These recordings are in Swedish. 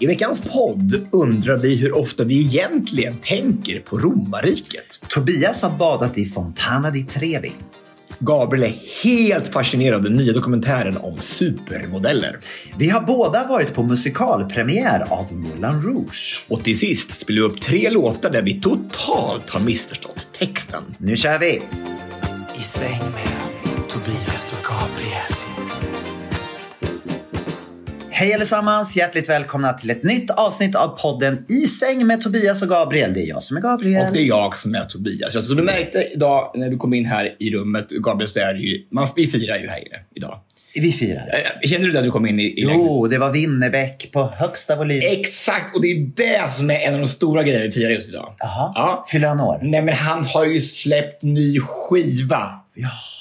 I veckans podd undrar vi hur ofta vi egentligen tänker på romarriket. Tobias har badat i Fontana di Trevi. Gabriel är helt fascinerad av den nya dokumentären om supermodeller. Vi har båda varit på musikalpremiär av Moulin Rouge. Och till sist spelar vi upp tre låtar där vi totalt har missförstått texten. Nu kör vi! I säng med Tobias och Gabriel. Hej allesammans! Hjärtligt välkomna till ett nytt avsnitt av podden I säng med Tobias och Gabriel. Det är jag som är Gabriel. Och det är jag som är Tobias. Så du märkte idag när du kom in här i rummet, Gabriel, så är det ju, man, vi firar ju här inne idag. Vi firar. Eh, Känner du det när du kom in i, i? Jo, det var Winnerbäck på högsta volym. Exakt! Och det är det som är en av de stora grejerna vi firar just idag. Jaha. Ja. Fyller han år? Nej, men han har ju släppt ny skiva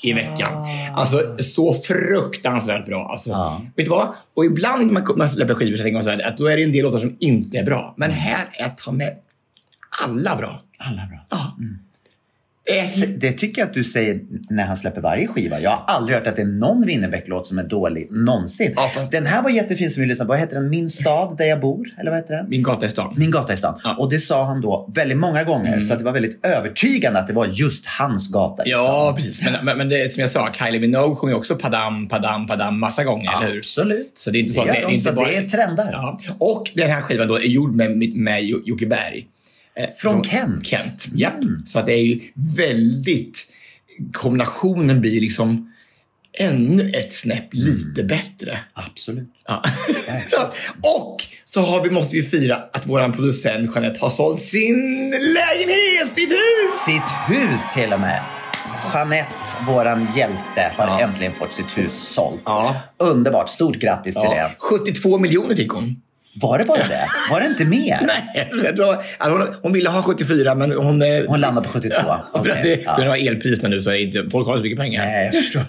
i veckan. Alltså så fruktansvärt bra. Alltså, Ja. Vet du vad? Och ibland när man, man släpper skivor så tänker man så här, att då är det en del låtar som inte är bra. Men här är ta med alla bra. Alla bra. Ja. S- Det tycker jag att du säger när han släpper varje skiva. Jag har aldrig hört att det är någon Winnerbäck-låt som är dålig någonsin. Ja, fast- Den här var jättefin som vi lyssnade på. Vad heter den? Min stad där jag bor? Eller vad heter den? Min gata i stan. Min gata i stan. Ja. Mm. Och det sa han då väldigt många gånger. Så att det var väldigt övertygande att det var just hans gata i Ja, stan. precis. Men, men, men det, som jag sa, Kylie Minogue sjunger också Padam, Padam, Padam massa gånger, eller hur? Absolut. Så det är inte så Det att gör det, de, inte så bara... det är trender. Ja. Och den här skivan då är gjord med, med, med Jo- Jocke Berg. Eh, Från Kent. Kent, japp. Så att det är ju väldigt... Kombinationen blir liksom ännu ett snäpp lite bättre. Absolut. Ja. och så har vi, måste vi fira att vår producent Jeanette har sålt sin lägenhet, sitt hus! Sitt hus till och med. Jeanette, våran hjälte, har Ja. äntligen fått sitt hus sålt. Ja. Underbart. Stort grattis till det. 72 miljoner fick hon. Var det bara det? Var det inte mer? Nej, tror, alltså hon, hon ville ha 74 men hon... eh, Hon landar på 72. Ja, att det, ja. Grund av elpriserna nu så är det inte, folk har inte så mycket pengar. Nej, jag förstår.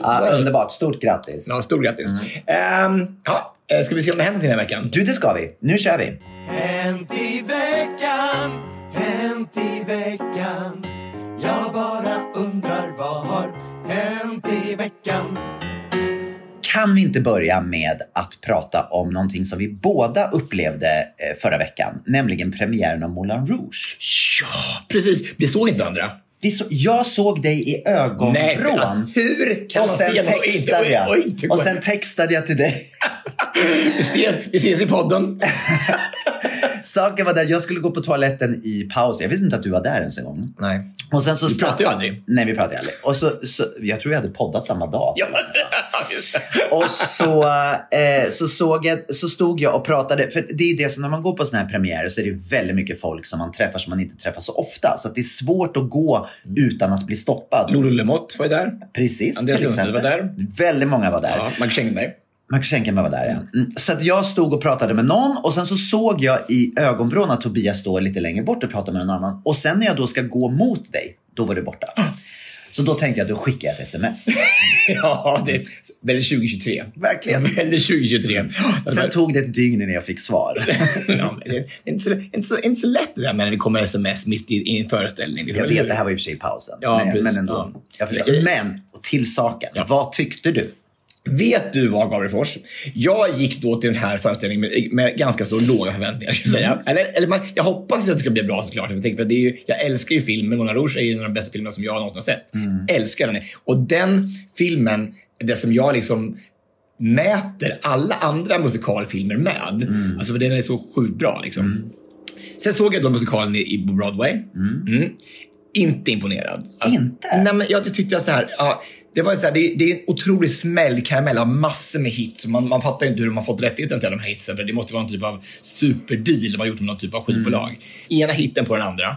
ja, underbart. Stort grattis. Ja, stort grattis. Ehm, ja, eh, ska vi se om det händer till den här veckan? Du, det ska vi. Nu kör vi. Hänt i veckan, hänt i veckan. Jag bara undrar vad har hänt i veckan? Kan vi inte börja med att prata om någonting som vi båda upplevde eh, förra veckan, nämligen premiären av Moulin Rouge. Ja, precis. Vi såg inte varandra. Vi så, jag såg dig i ögonvrån. Nej, alltså, hur kan och man sen se något och inte, textade jag. och, och inte och sen textade jag till dig. vi, ses, vi ses i podden. Saken var den, jag skulle gå på toaletten i paus. Jag visste inte att du var där ens en gång. Nej. Och sen så Vi pratar ju aldrig. Nej, vi pratar ju aldrig. Och så, så, jag tror vi hade poddat samma dag. Ja. Och så, eh, så, såg jag, så stod jag och pratade. För det är ju det som när man går på såna här premiärer så är det väldigt mycket folk som man träffar som man inte träffar så ofta. Så det är svårt att gå utan att bli stoppad. Lolo Lemott var ju där. Precis, Andreas Lundstedt var där. Väldigt många var där. Ja, Max Schengenberg. Max Schenkenberg var där ja. Mm. Så att jag stod och pratade med någon och sen så såg jag i ögonvrån att Tobias står lite längre bort och pratar med någon annan. Och sen när jag då ska gå mot dig, då var du borta. Så då tänkte jag, då skickar jag ett sms. Ja, det väldigt 2023. Verkligen. Väldigt 2023. Sen tog det ett dygn innan jag fick svar. ja, det är inte så, inte, så, inte så lätt det där med när det kommer sms mitt i, i en föreställning. Jag vet, det här var i och för sig i pausen. Ja, men, precis. men ändå. Ja. Jag. Men, och till saken. Ja. Vad tyckte du? Vet du vad Gabriel Fors? Jag gick då till den här föreställningen med, med ganska så låga förväntningar. Ska jag, säga. Eller, eller man, jag hoppas att det ska bli bra såklart. Jag, tänker, för det är ju, jag älskar ju filmen. Moulin Rouge är ju en av de bästa filmerna som jag någonsin har sett. Älskar den. Och den filmen, det som jag liksom mäter alla andra musikalfilmer med. Alltså för den är så sjukt bra. Liksom. Sen såg jag då musikalen i, på Broadway. Mm. Inte imponerad. Alltså, Inte? Nej, men jag tyckte jag så här. Ja, det, var så här det, det är en otrolig smällkaramell av massor med hits. Man, man fattar ju inte hur de har fått rättigheten till alla de här hitsen. För det måste vara en typ av superdeal de har gjort med någon typ av skivbolag. Ena hitten på den andra.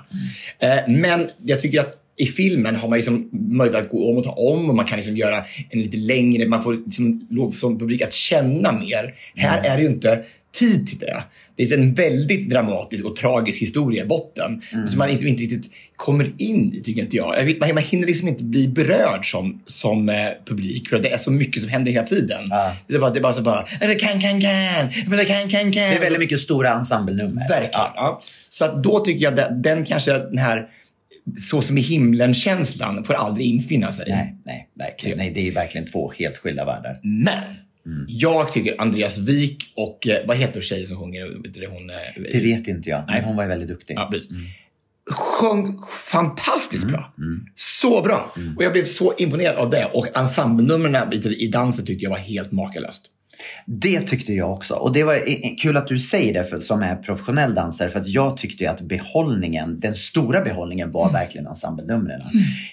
Eh, men jag tycker att i filmen har man liksom möjlighet att gå om och ta om och man kan liksom göra en lite längre, man får liksom lov som publik att känna mer. Här är det ju inte tid till det. Det är en väldigt dramatisk och tragisk historia i botten som man inte, inte riktigt kommer in i, tycker inte jag. man, man hinner liksom inte bli berörd som, som eh, publik för att det är så mycket som händer hela tiden. Ja. Det är bara, det är bara så bara, "Eller kan, kan, kan, kan, kan, kan. Det är väldigt mycket stora ensemblenummer. Verkligen. Ja. Så att då tycker jag att den kanske, den här så som i himlen-känslan får aldrig infinna sig. Nej, nej, verkligen. Nej, det är verkligen två helt skilda världar. Men Mm. jag tycker Andreas Wik och eh, vad heter tjejen som sjunger? Hon, eh, Det vet inte jag, men hon var ju väldigt duktig. Ja, precis. Sjöng fantastiskt Mm. bra. Så bra. Och jag blev så imponerad av det. Och ensemblenumren i i dansen tyckte jag var helt makalöst. Det tyckte jag också. Och det var kul att du säger det för, som är professionell dansare. För att jag tyckte att behållningen, den stora behållningen var verkligen ensemblenumren.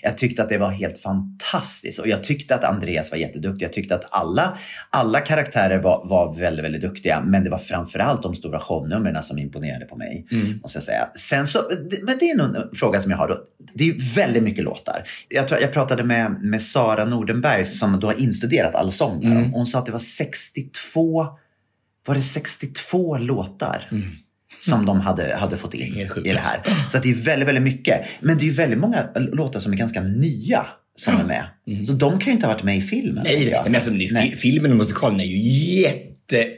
Jag tyckte att det var helt fantastiskt. Och jag tyckte att Andreas var jätteduktig. Jag tyckte att alla, alla karaktärer var, var väldigt, väldigt duktiga. Men det var framförallt de stora shownumren som imponerade på mig. Måste jag säga. Sen så, men det är nog en fråga som jag har. Då. Det är väldigt mycket låtar. Jag, tror, jag pratade med, med Sara Nordenberg som då har instuderat allsång. Mm. Hon sa att det var 62, var det 62 låtar som de hade, hade fått in i det här. Så det är väldigt, väldigt mycket. Men det är väldigt många låtar som är ganska nya som är med. Så de kan ju inte ha varit med i filmen. Nej, nej, men alltså, Nej. filmen och musikalen är ju jätte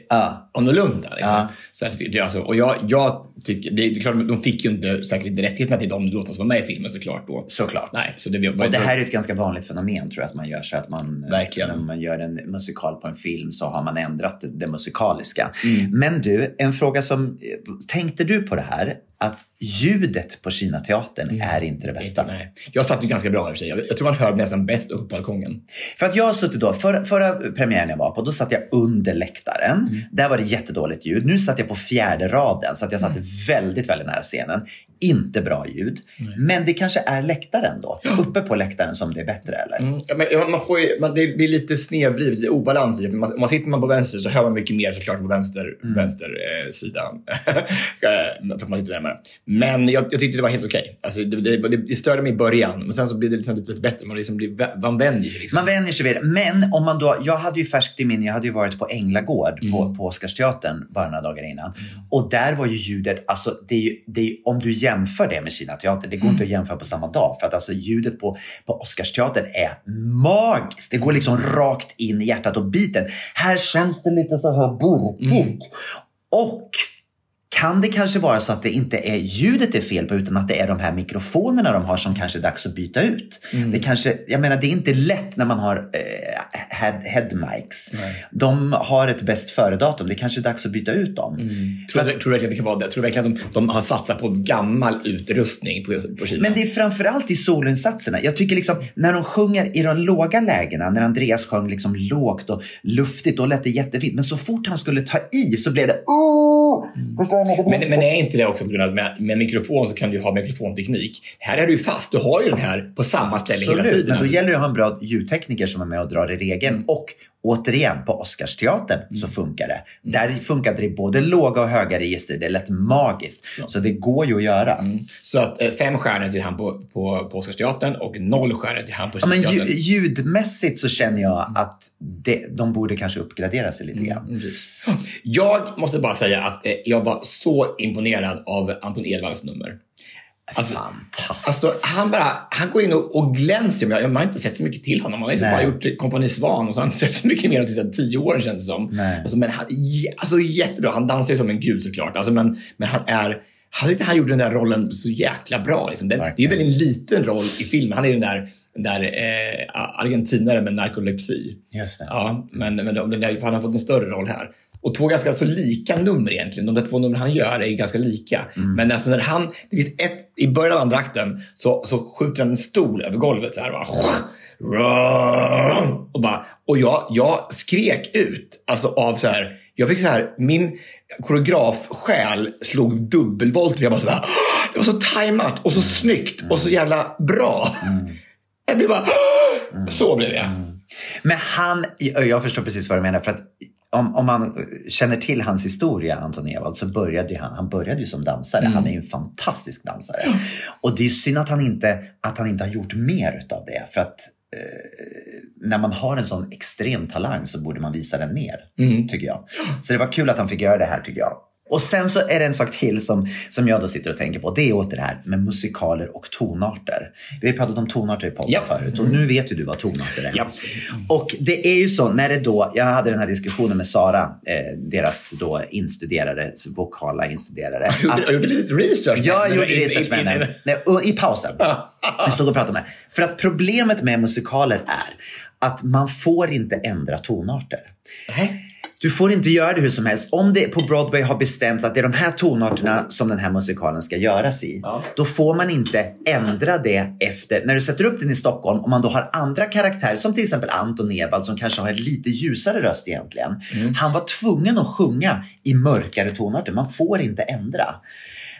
Ja. annorlunda. Liksom. Så att, det alltså, och jag, jag tycker, det är klart, de fick ju inte säkert rättigheterna till de låtar som var med i filmen såklart. Då. Såklart. Nej, så det, var, Och det här är ett ganska vanligt fenomen tror jag att man gör så att man Verkligen. när man gör en musikal på en film så har man ändrat det, det musikaliska. Mm. Men du, en fråga som tänkte du på det här att ljudet på Kina teatern är inte det bästa? Mm. Nej. Jag satt ju ganska bra i och för sig. Jag, jag tror man hör nästan bäst upp på balkongen. För att jag har suttit då, för, förra premiären jag var på, då satt jag under läktaren. Mm. Där var det jättedåligt ljud. Nu satt jag på fjärde raden, så att jag satt Mm. väldigt, väldigt nära scenen. Inte bra ljud. Men det kanske är läktaren då, uppe på läktaren som det är bättre eller? Mm. Ja, men man får ju, man, det blir lite snedvridet, lite obalans i det. Man, man sitter man på vänster så hör man mycket mer såklart på vänster, vänster eh, sida. Eh, för man sitter närmare. Men jag, jag tyckte det var helt okej. Alltså, det, det, det, det störde mig i början, men sen så blir det liksom lite, lite bättre. Man, liksom blir, man vänjer sig. Liksom. Man vänjer sig vid det. Men om man då, jag hade ju färskt i minne, jag hade ju varit på Änglagård Mm. på, på Oscarsteatern bara några dagar innan. Och där var ju ljudet, alltså det är ju, det är, om du jämför det med Kina teater, det går Mm. inte att jämföra på samma dag. För att alltså ljudet på, på Oscarsteatern är magiskt. Det går liksom rakt in i hjärtat och biten. Här känns det lite så här burkigt. Mm. Och kan det kanske vara så att det inte är ljudet det är fel på utan att det är de här mikrofonerna de har som kanske är dags att byta ut. Mm. Det kanske, jag menar det är inte lätt när man har eh, head, head mics. De har ett bäst före-datum. Det kanske är dags att byta ut dem. Tror, du, tror du verkligen att det kan vara det? Tror du verkligen att de, de har satsat på gammal utrustning på, på Kina? Men det är framförallt i soloinsatserna. Jag tycker liksom när de sjunger i de låga lägena, när Andreas sjöng liksom lågt och luftigt, då lät det jättefint. Men så fort han skulle ta i så blev det oh! Förstår du? Men, men är inte det också på grund av att med, med mikrofon så kan du ha mikrofonteknik. Här är du ju fast. Du har ju den här på samma ställe hela Absolut, tiden. men då alltså. gäller det att ha en bra ljudtekniker som är med och drar i regeln. Och återigen, på Oscarsteatern så funkar det. Där funkade det både låga och höga register. Det lät magiskt. Så det går ju att göra. Mm. Så att eh, fem stjärnor till han på, på, på Oscarsteatern och noll stjärnor till han på Ja, men Kinateatern. ju, ljudmässigt så känner jag att det, de borde kanske uppgradera sig lite grann. Jag måste bara säga att eh, jag var så imponerad av Anton Edvalls nummer. Alltså, Fantastiskt. Alltså, han, bara, han går in och, och glänser. Jag, jag har inte sett så mycket till honom. Han har liksom bara gjort Kompani Svan och så har han sett så mycket mer de sista tio åren känns det som. Nej. Alltså, men han, alltså, jättebra. Han dansar ju som en gud såklart. Alltså, men, men han är hade inte han gjort den där rollen så jäkla bra. Liksom. Den, det är väl en liten roll i filmen. Han är den där, den där eh, argentinare med narkolepsi. Just det. Ja, men, men de- den där, han har fått en större roll här. Och två ganska så lika nummer egentligen. De där två numren han gör är ganska lika. Men alltså när han, det finns ett, i början av andra akten så, så skjuter han en stol över golvet så här. Bara, och, bara, och jag, jag skrek ut alltså av så här. Jag fick så här, min koreografsjäl slog dubbelvolt. Jag bara så här, det var så tajmat och så snyggt och så jävla bra. Jag blev bara, så blev jag. Men han, jag förstår precis vad du menar. För att om, om man känner till hans historia, Anton Ewald, så började han, han började ju som dansare. Han är ju en fantastisk dansare. Och det är synd att han inte, att han inte har gjort mer utav det. För att eh, när man har en sån extrem talang så borde man visa den mer, tycker jag. Så det var kul att han fick göra det här, tycker jag. Och sen så är det en sak till som, som jag då sitter och tänker på. Det är åter det här med musikaler och tonarter. Vi har pratat om tonarter i podden Ja. förut och nu vet ju du vad tonarter är. Ja. Och det är ju så när det då, jag hade den här diskussionen med Sara, eh, deras då instuderade, vokala instuderare. Jag gjorde, jag gjorde lite research. jag Men gjorde in- research med henne i pausen. Vi stod och pratade med För att problemet med musikaler är att man får inte ändra tonarter. Nej. Du får inte göra det hur som helst. Om det på Broadway har bestämts att det är de här tonarterna som den här musikalen ska göras i. Ja. Då får man inte ändra det efter. När du sätter upp den i Stockholm, om man då har andra karaktärer som till exempel Anton Ewald som kanske har en lite ljusare röst egentligen. Han var tvungen att sjunga i mörkare tonarter. Man får inte ändra.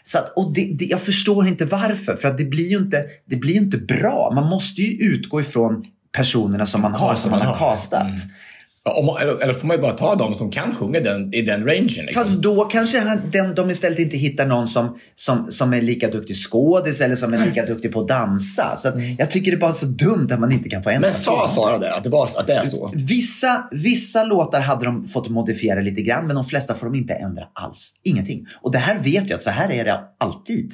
Så att, och det, det, jag förstår inte varför, för att det blir ju inte, det blir inte bra. Man måste ju utgå ifrån personerna som man har, som man har castat. Ja, eller, eller får man ju bara ta de som kan sjunga den, i den rangen. Liksom. Fast då kanske han, den, de istället inte hittar någon som, som, som är lika duktig skådis eller som är lika duktig på att dansa. Så att jag tycker det är bara så dumt att man inte kan få ändra. Men sa Sara det? Att det, var, att det är så? Vissa, vissa låtar hade de fått modifiera lite grann, men de flesta får de inte ändra alls. Ingenting. Och det här vet jag att så här är det alltid.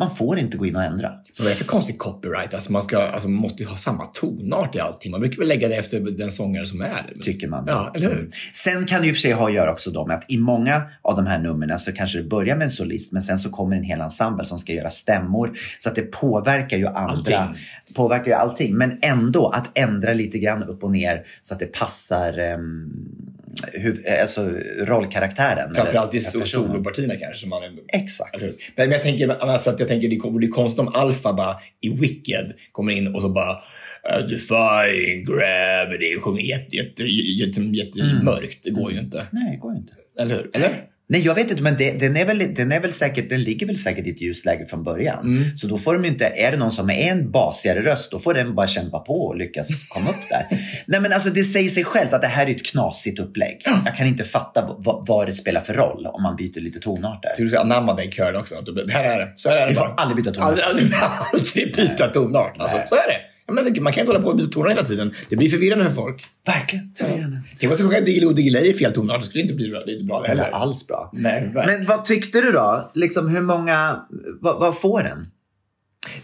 Man får inte gå in och ändra. Vad är det för konstig copyright? Alltså man, ska, alltså man måste ju ha samma tonart i allting. Man brukar väl lägga det efter den sångare som är. Tycker man. Ja, eller hur? Sen kan det ju för sig ha att göra också då med att i många av de här numren så kanske det börjar med en solist men sen så kommer en hel ensemble som ska göra stämmor. Så att det påverkar ju andra. Allting. Påverkar ju allting. Men ändå att ändra lite grann upp och ner så att det passar um, huv, alltså rollkaraktären. Framförallt i solopartierna kanske. Som man Exakt. hur? men, jag tänker, för att jag tänker det vore konstigt om Alfa bara i Wicked kommer in och så bara uh, Defying gravity sjunger jätte, jätte, jätte, jätte, jättemörkt. Det går ju inte. Nej, det går ju inte. Eller hur? Eller? Nej, jag vet inte, men det, den, är väl, den, är väl säkert, den ligger väl säkert i ett ljusläge från början. Mm. Så då får de inte, är det någon som är en basigare röst, då får den bara kämpa på och lyckas komma upp där. Nej, men alltså det säger sig självt att det här är ett knasigt upplägg. Jag kan inte fatta vad, vad det spelar för roll om man byter lite tonarter. Du ska anamma det i kören också. Du- Det här är det. Så här är det Vi får bara. aldrig byta tonart. Aldrig, aldrig, aldrig byta tonart. Alltså, så är det. Ja, men man kan inte hålla på och byta tonart hela tiden. Det blir förvirrande för folk. Verkligen. förvirrande. Tänk om jag ska sjunga Diggiloo Diggiley i fel tonart. Det skulle inte bli bra, det är inte bra det Eller heller. alls bra. Nej, verkligen. Men vad tyckte du då? Liksom hur många, vad, vad får den?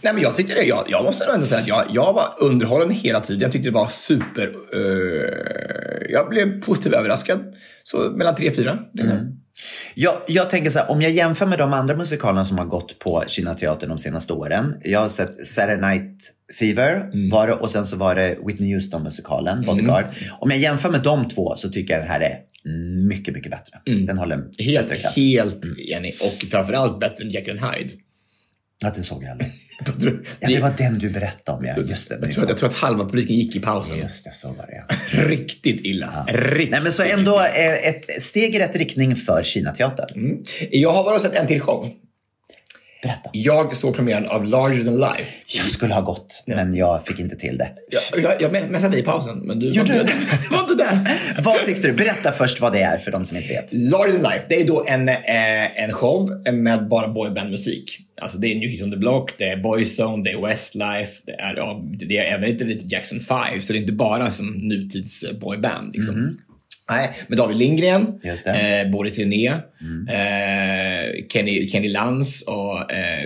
Nej, men jag tyckte det. Jag, jag måste ändå säga att jag, jag var underhållen hela tiden. Jag tyckte det var super... eh, jag blev positivt överraskad. Så mellan tre och fyra. Jag, jag tänker så här, om jag jämför med de andra musikalerna som har gått på Kinateatern de senaste åren. Jag har sett Saturday Night Fever var det, och sen så var det Whitney Houston-musikalen, Bodyguard. Om jag jämför med de två så tycker jag den här är mycket, mycket bättre. Den håller en Helt, bättre klass. helt enig. Och framförallt bättre än Jekyll Hyde. Ja, den såg jag aldrig. Tror, Ja, det var den du berättade om, ja. Just det. jag, tror, att- jag tror att halva publiken gick i pausen. Just det, så var det ja. Riktigt illa. Riktigt. Nej, men så ändå eh, ett steg i rätt riktning för Kinateatern. Mm. Jag har bara sett en till show. Berätta. Jag såg premiären av Larger than life. Jag skulle ha gått, men jag fick inte till det. Jag, jag, jag messade dig i pausen, men du Gjorde var, inte, du var inte där. Vad tyckte du? Berätta först vad det är för de som inte vet. Larger than life, det är då en, eh, en show med bara boybandmusik. Alltså det är New Kids on the Block, det är Boyzone, det är Westlife, det är, ja, det är även lite, lite Jackson 5, så det är inte bara som nutids eh, boyband. Liksom. Nej, med David Lindgren. Mm. eh, Boris René, eh, Kenny, Kenny Lans och... Eh,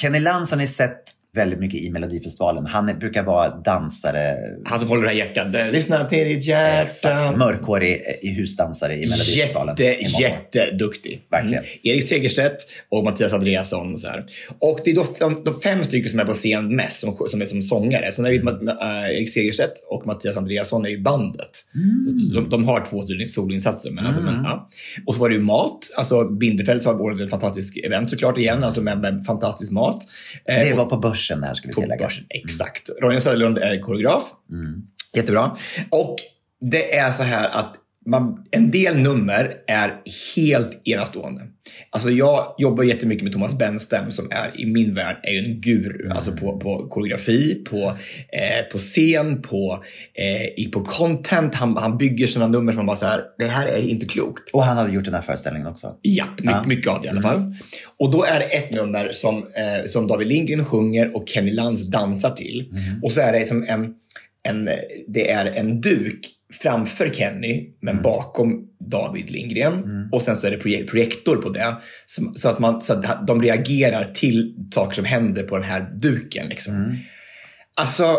Kenny Lantz har ni sett väldigt mycket i Melodifestivalen. Han är, brukar vara dansare. Han som håller det här hjärtat. Eh, Lyssna till ditt hjärta. Exakt. Mörkhårig i husdansare i Melodifestivalen. Jätte, jätteduktig. Verkligen. Mm. Erik Segerstedt och Mattias Andreasson. Och, så här. och det är då de, de fem stycken som är på scen mest, som, som är som sångare. Sen är det Mm. äh, Erik Segerstedt och Mattias Andreasson är ju bandet. Mm. De, de har två solinsatser. Men, alltså, men, ja. Och så var det ju mat. Alltså Bindefeld har ordnat ett fantastiskt event såklart igen, alltså med, med fantastisk mat. Eh, Det och- var på börsen där ska vi på tillägga. börsen. Exakt. Ronja Söderlund är koreograf. Jättebra. Och det är så här att man, en del nummer är helt enastående. Alltså jag jobbar jättemycket med Thomas Benstem som är i min värld är en guru. Alltså på, på koreografi, på, eh, på scen, på, eh, på content. Han, han bygger sådana nummer som man bara så här, det här är inte klokt. Och han hade gjort den här föreställningen också. Ja, my, Ja. mycket av det i alla fall. Och då är det ett nummer som, eh, som David Lindgren sjunger och Kenny Lantz dansar till. Och så är det som en, en, det är en duk framför Kenny, men bakom David Lindgren. Och sen så är det projek- projektor på det. Som, så, att man, så att de reagerar till saker som händer på den här duken. Liksom. Alltså,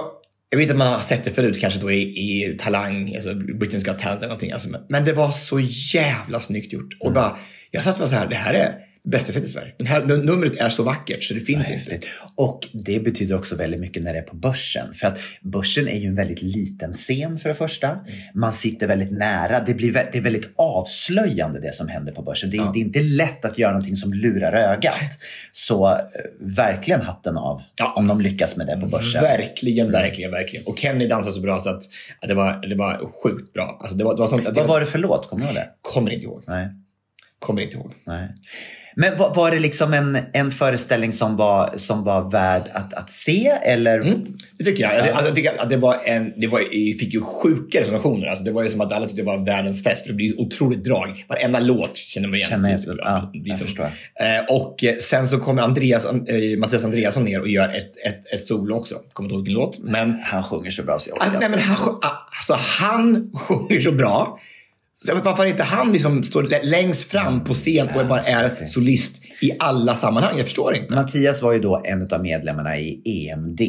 jag vet att man har sett det förut, kanske då i, i Talang, alltså Britain's Got Talent eller någonting. Alltså, men, men det var så jävla snyggt gjort. Och bara, jag satt bara så här, det här är bästa sett i Sverige. Den här, det, numret är så vackert så det finns inte. Häftigt. Och det betyder också väldigt mycket när det är på börsen. För att börsen är ju en väldigt liten scen för det första. Mm. Man sitter väldigt nära. Det, blir, det är väldigt avslöjande det som händer på börsen. Det är, det är inte lätt att göra någonting som lurar ögat. Så eh, verkligen hatten av Ja. om de lyckas med det på börsen. Verkligen, verkligen, verkligen. Och Kenny dansade så bra så att ja, det, var, det var sjukt bra. Alltså, det var, det var det Vad var det för låt? Kommer du ihåg det? Kommer inte ihåg. Nej. Kommer inte ihåg. Nej. Men var, var det liksom en, en föreställning som var, som var värd att, att se? Eller? Mm, det tycker jag. Alltså, jag tycker att det var en, det var, jag fick ju sjuka recensioner. Alltså, det var ju som att alla tyckte det var världens fest. Det blir otroligt drag. Varenda låt känner man igen. Känner jag- ja, jag. Eh, och eh, sen så kommer Andreas, eh, Mattias Andreasson ner och gör ett, ett, ett solo också. Kommer inte ihåg vilken låt. Men Han sjunger så bra så jag Alltså, orkar nej, men han, sjö- alltså, han sjunger så bra. Så jag vet, varför inte han liksom står lä- längst fram på scen och bara är solist i alla sammanhang? Jag förstår inte. Mattias var ju då en av medlemmarna i EMD.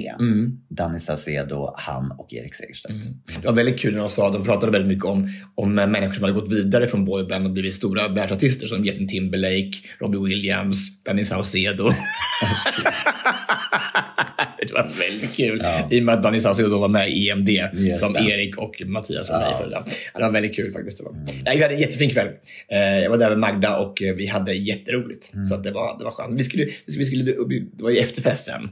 Danny Saucedo, han och Erik Segerstedt. Det var väldigt kul när de sa, de pratade väldigt mycket om, om människor som hade gått vidare från boyband och blivit stora världsartister som Justin Timberlake, Robbie Williams, Danny Saucedo. det var väldigt kul. I och med att Danny Saucedo då var med i EMD Just som det. Erik och Mattias var med i. för det. Ja, det var väldigt kul faktiskt. Det var. Nej, vi hade en jättefin kväll. Eh, Jag var där med Magda och eh, vi hade jätteroligt. Så att det, var, det var skönt. Vi skulle, vi skulle, det var ju efterfest sen.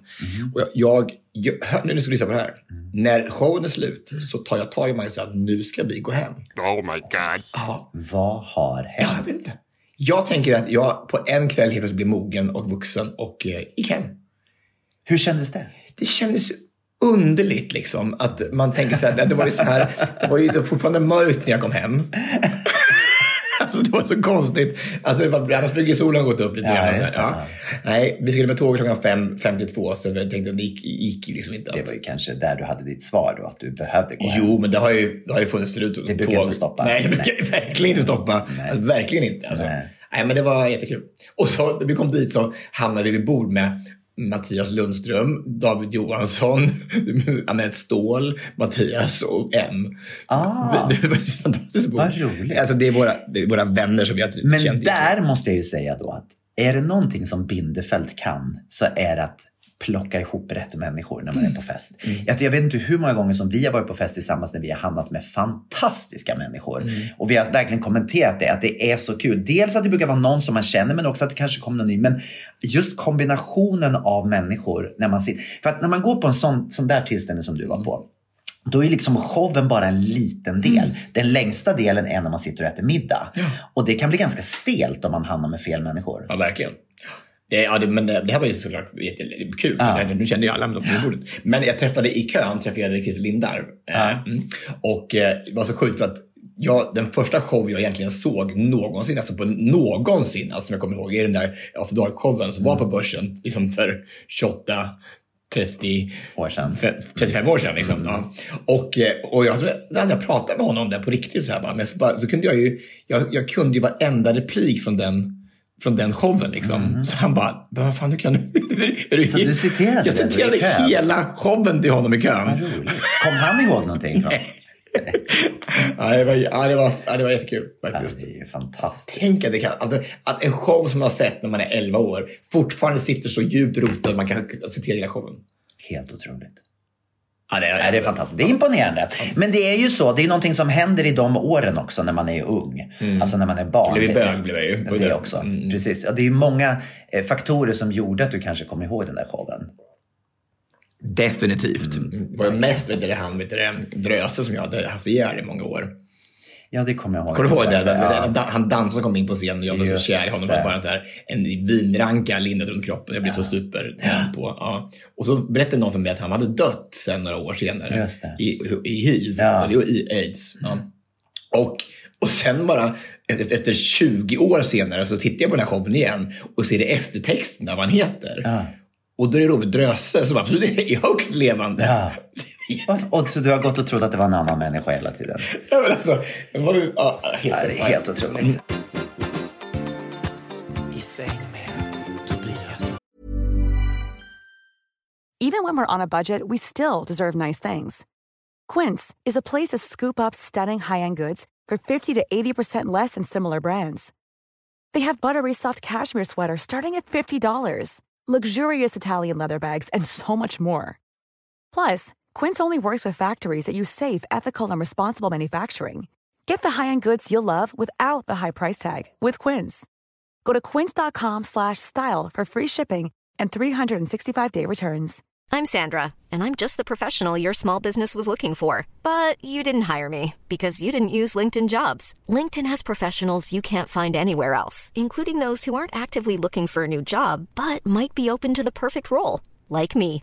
Och jag, jag, jag, hör, nu ska du lyssna på det här. När showen är slut så tar jag tag i mig och säger att nu ska vi gå hem. Oh my god. Ja, Vad har Ja, hänt? jag vet inte. Jag tänker att jag på en kväll helt plötsligt blev mogen och vuxen och eh, gick hem. Hur kändes det? Det kändes underligt liksom att man tänker så här, det var ju så här, det var ju det fortfarande mörkt när jag kom hem. Alltså, det var så konstigt. Alltså, det var, annars brukar solen gått upp lite Ja, grann. det, ja. Nej, vi skulle med tåget klockan 5.52 så jag tänkte att det gick, gick ju liksom inte. Det Att, var ju kanske där du hade ditt svar då, att du behövde gå hem. Jo, men det har ju, det har ju funnits förut. Det brukar inte stoppa. Nej, det brukar verkligen inte stoppa. Nej. Alltså, verkligen inte. Alltså. Nej. Nej. men det var jättekul. Och så när vi kom dit så hamnade vi vid bord med Mattias Lundström, David Johansson, Anette Ståhl, Mattias och M. Ah. Det var fantastiskt. Vad roligt. Alltså, det, är våra, det är våra vänner som vi har Men känt där måste jag ju säga då att är det någonting som Bindefeld kan så är det att plocka ihop rätt människor när man är på fest. Jag, jag vet inte hur många gånger som vi har varit på fest tillsammans när vi har hamnat med fantastiska människor. Och vi har verkligen kommenterat det, att det är så kul. Dels att det brukar vara någon som man känner men också att det kanske kommer någon ny. Men just kombinationen av människor när man sitter. För att när man går på en sån, sån där tillställning som du var på. Då är liksom showen bara en liten del. Den längsta delen är när man sitter och äter middag. Och det kan bli ganska stelt om man hamnar med fel människor. Ja, verkligen. Det, ja, det, men det, det här var ju såklart jätte- kul. Ja. Det- Nu kände ju alla med de på bordet. Men jag träffade i kön träffade jag Christer Lindarw. Ja. Eh, mm. Och eh, det var så sjukt för att jag, den första show jag egentligen såg någonsin, alltså på någonsin, alltså som jag kommer ihåg, är den där After Dark-showen som var på börsen liksom för 28 30, År sedan. fe- 35 år sedan. Liksom, ja. och, eh, och jag, hade jag pratat med honom där på riktigt. Så, här, bara, men så, bara, så kunde jag ju, jag, jag kunde ju varenda replik från den från den showen. Liksom. Så han bara, "Men vad fan, hur kan du... är Så du citerade Jag den citerade kön? hela showen till honom i kön. Kom han ihåg någonting? Från? Ja, det, var, ja, det, var, ja, det var jättekul Ja, det är fantastiskt. Tänk att, det kan, att, att en show som man har sett när man är 11 år fortfarande sitter så djupt rotad att man kan citera hela showen. Helt otroligt. Ja, det, är, det är fantastiskt. Det är imponerande. Men det är ju så, det är någonting som händer i de åren också när man är ung. Alltså när man är barn. Blev bög, blev jag ju. Det, också. Mm. Precis. Ja, det är ju många eh, faktorer som gjorde att du kanske kom ihåg den där showen. Definitivt. Det var ju mest vet det, han vet det, Dröse som jag hade haft ihjäl i många år. Ja, det kommer jag ihåg. Kommer du ihåg det? Den, Ja. han dansade kom in på scenen och jag blev så kär i honom. det. Det. Bara så här, en vinranka lindad runt kroppen. Jag blev så supertänd på. Ja. Och så berättade någon för mig att han hade dött sen några år senare. Det. I, I hiv. Ja. Eller i aids. Ja. Och, och sen bara efter efter 20 år senare så tittar jag på den här showen igen och ser i eftertexterna vad han heter. Ja. Och då är det Robert Dröse som absolut är högst levande. Ja. Och så du har gått och trott att det var en annan människa hela tiden? Ja, men alltså, det var ju, ja, helt, Ja, det är helt otroligt. I säng med Tobias. Even when we're on a budget, we still deserve nice things. Quince is a place to scoop up stunning high-end goods for 50 to 80% less than similar brands. They have buttery soft cashmere sweaters starting at $50, luxurious Italian leather bags, and so much more. Plus, Quince only works with factories that use safe, ethical, and responsible manufacturing. Get the high-end goods you'll love without the high price tag with Quince. Go to quince.com slash style for free shipping and 365-day returns. I'm Sandra, and I'm just the professional your small business was looking for. But you didn't hire me because you didn't use LinkedIn jobs. LinkedIn has professionals you can't find anywhere else, including those who aren't actively looking for a new job but might be open to the perfect role, like me.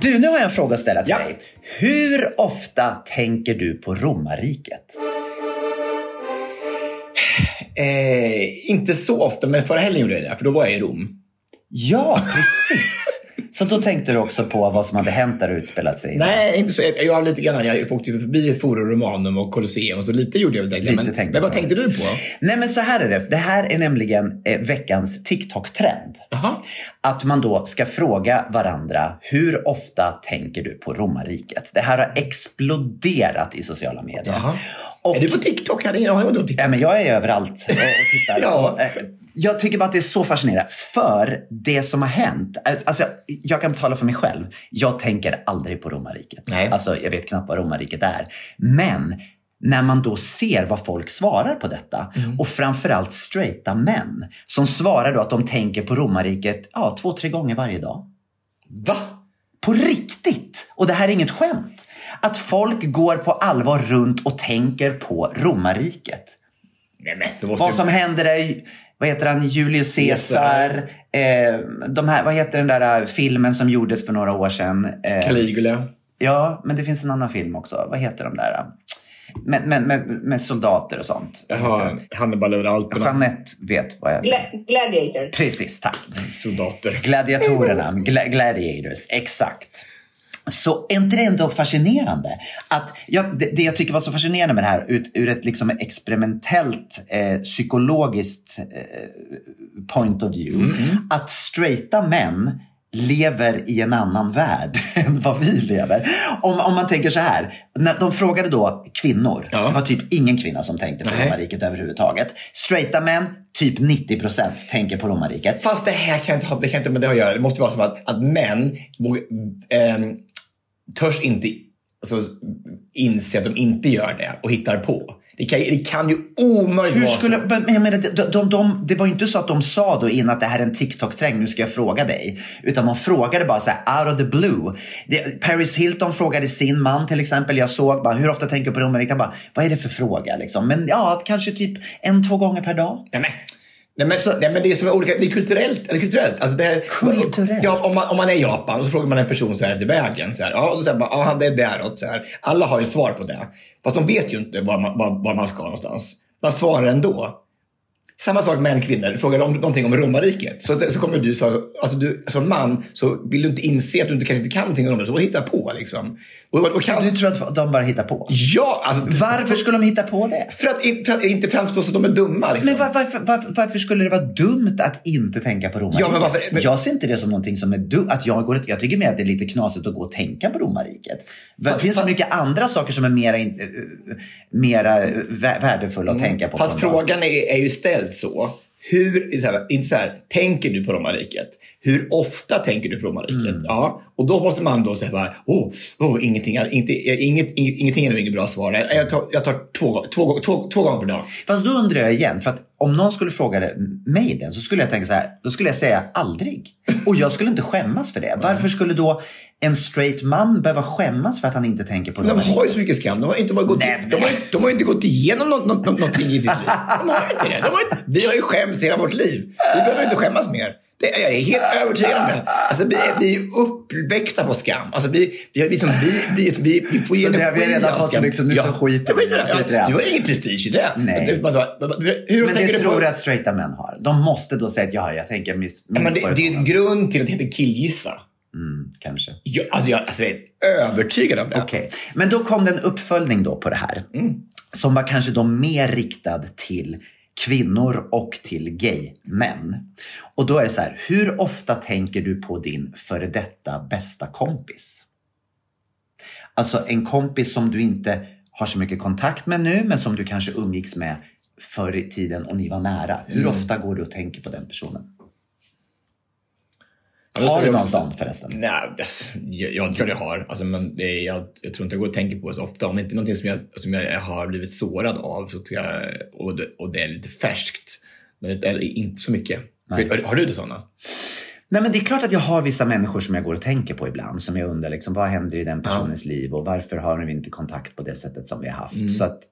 Du, nu har jag en fråga att ställa till Ja. dig. Hur ofta tänker du på romarriket? Eh, inte så ofta, men förra helgen gjorde jag det, för då var jag i Rom. Ja, precis. Så då tänkte du också på vad som hade hänt där och utspelat sig? Nej, inte så. Jag, jag, lite grann, jag åkte förbi Forum Romanum och Colosseum, så lite gjorde jag väl. Lite Men, tänkte men vad tänkte du på? Nej, men så här är det. Det här är nämligen eh, veckans TikTok-trend. Att man då ska fråga varandra, hur ofta tänker du på romarriket? Det här har exploderat i sociala medier. Jaha. Och- Är du på TikTok? Jag på TikTok. Ja, men jag är överallt och, och tittar. Ja. och, eh, jag tycker bara att det är så fascinerande. För det som har hänt. Alltså, jag kan tala för mig själv. Jag tänker aldrig på romarriket. Nej. Alltså, jag vet knappt vad romarriket är. Men när man då ser vad folk svarar på detta och framförallt straighta män som svarar då att de tänker på romarriket ja, två, tre gånger varje dag. Va? På riktigt! Och det här är inget skämt. Att folk går på allvar runt och tänker på romarriket. Nej, Vad ju- som händer är, vad heter han, Julius Caesar. Eh, de här, vad heter den där eh, filmen som gjordes för några år sedan? Eh, Caligula. ja, men det finns en annan film också. Vad heter de där? Med, med, med, med soldater och sånt. Jaha, Hannibal över Alperna. Jeanette vet vad jag säger. Gla- gladiator. Precis, tack. Soldater. Gladiatorerna, gla gladiators, exakt. Så är inte det ändå fascinerande? Att, ja, det, det jag tycker var så fascinerande med det här ut, ur ett liksom experimentellt eh, psykologiskt eh, point of view. Att straighta män lever i en annan värld än vad vi lever. Om, om man tänker så här, när de frågade då kvinnor, Ja. det var typ ingen kvinna som tänkte på Nej. romarriket överhuvudtaget. Straighta män, typ 90% tänker på romarriket. Fast det här kan inte ha det kan inte med det att göra. Det måste vara som att, att män vågar, ehm, törs inte alltså, inse att de inte gör det och hittar på. Det kan, det kan ju omöjligt Hur vara skulle, så. men jag menar, de, de, de, det var ju inte så att de sa då innan att det här är en TikTok-träng, nu ska jag fråga dig. Utan de frågade bara så här out of the blue. Det, Paris Hilton frågade sin man till exempel, jag såg bara hur ofta tänker du på romarriket? Han bara, vad är det för fråga liksom? Men ja, kanske typ en, två gånger per dag. Nej, men, nej, men, nej, men det är som är olika, det är kulturellt. Eller kulturellt. Alltså det här, Kulturellt? Ja, om man, om man är i Japan och så frågar man en person så här efter vägen. Så här, ja, och då säger man, ja, det är däråt. Så här. Alla har ju svar på det. Fast de vet ju inte var man, var, var man ska någonstans. Man svarar ändå. Samma sak män kvinnor. Frågar de någonting om romarriket så, så kommer du, så, alltså du som man så vill du inte inse att du inte, kanske inte kan någonting om det. Så hitta på liksom. Och, och, och kan, du tror att de bara hittar på? Ja! Alltså, Varför skulle de hitta på det? För att, för att inte framstå som att de är dumma. Liksom. Men var, varför, varför, varför skulle det vara dumt att inte tänka på romarriket? Ja, men varför- men- Jag ser inte det som någonting som är dumt. Att jag, går, jag tycker mer att det är lite knasigt att gå och tänka på romarriket. Det Fast- finns så fast- mycket andra saker som är mera, eh, mera vä- värdefulla att tänka på. Mm. Fast på dag. frågan är, är ju ställd så. Hur, så här, inte så här, tänker du på romarriket? Hur ofta tänker du på romarriket? Mm. Ja, och då måste man då säga bara, oh, oh, ingenting, inte, inget, inget, ingenting är nog inget bra svar. Jag tar, jag tar två, två, två, två gånger per dag. Fast då undrar jag igen, för att om någon skulle fråga mig den så skulle jag tänka så här, då skulle jag säga aldrig. Och jag skulle inte skämmas för det. Varför skulle då en straight man behöva skämmas för att han inte tänker på Men de har ju så mycket skam. De har inte, bara gått, Nej, de har, de har inte gått igenom något, något, någonting i sitt liv. De har inte det. De har inte, vi har ju skämts hela vårt liv. Vi behöver inte skämmas mer. Det är jag är helt övertygad om det. Alltså, vi, är, vi är uppväxta på skam. Alltså, vi, vi, vi, som, vi, vi, vi, vi får ju Så det har energi vi redan av fått så skam. mycket, så nu så skiter vi i det. Ja, det. du har ingen prestige i det. Nej. Det- Hur Men det du tror jag att straighta män har. De måste då säga att ja, jag tänker miss, Ja, men det, det är en det. grund till att det heter killgissa. Mm, kanske. Jag, alltså, jag, alltså, jag är övertygad om det. Okej, men då kom det en uppföljning då på det här. Mm. Som var kanske då mer riktad till kvinnor och till gay-män. Och då är det så här, hur ofta tänker du på din före detta bästa kompis? Alltså en kompis som du inte har så mycket kontakt med nu, men som du kanske umgicks med förr i tiden och ni var nära. Hur Mm. ofta går du och tänker på den personen? Ja, det Har du någon också. sån förresten? Nej, alltså, jag, jag tror jag har. Alltså, men det jag, jag tror inte jag går och tänker på det så ofta. Om det inte är någonting som jag, som jag har blivit sårad av så tror jag, och, det, och det är lite färskt. Men det är inte så mycket. Har, har du det sådana? Nej, men det är klart att jag har vissa människor som jag går och tänker på ibland. Som jag undrar, liksom, vad händer i den personens liv och varför har vi inte kontakt på det sättet som vi har haft? Mm. Så att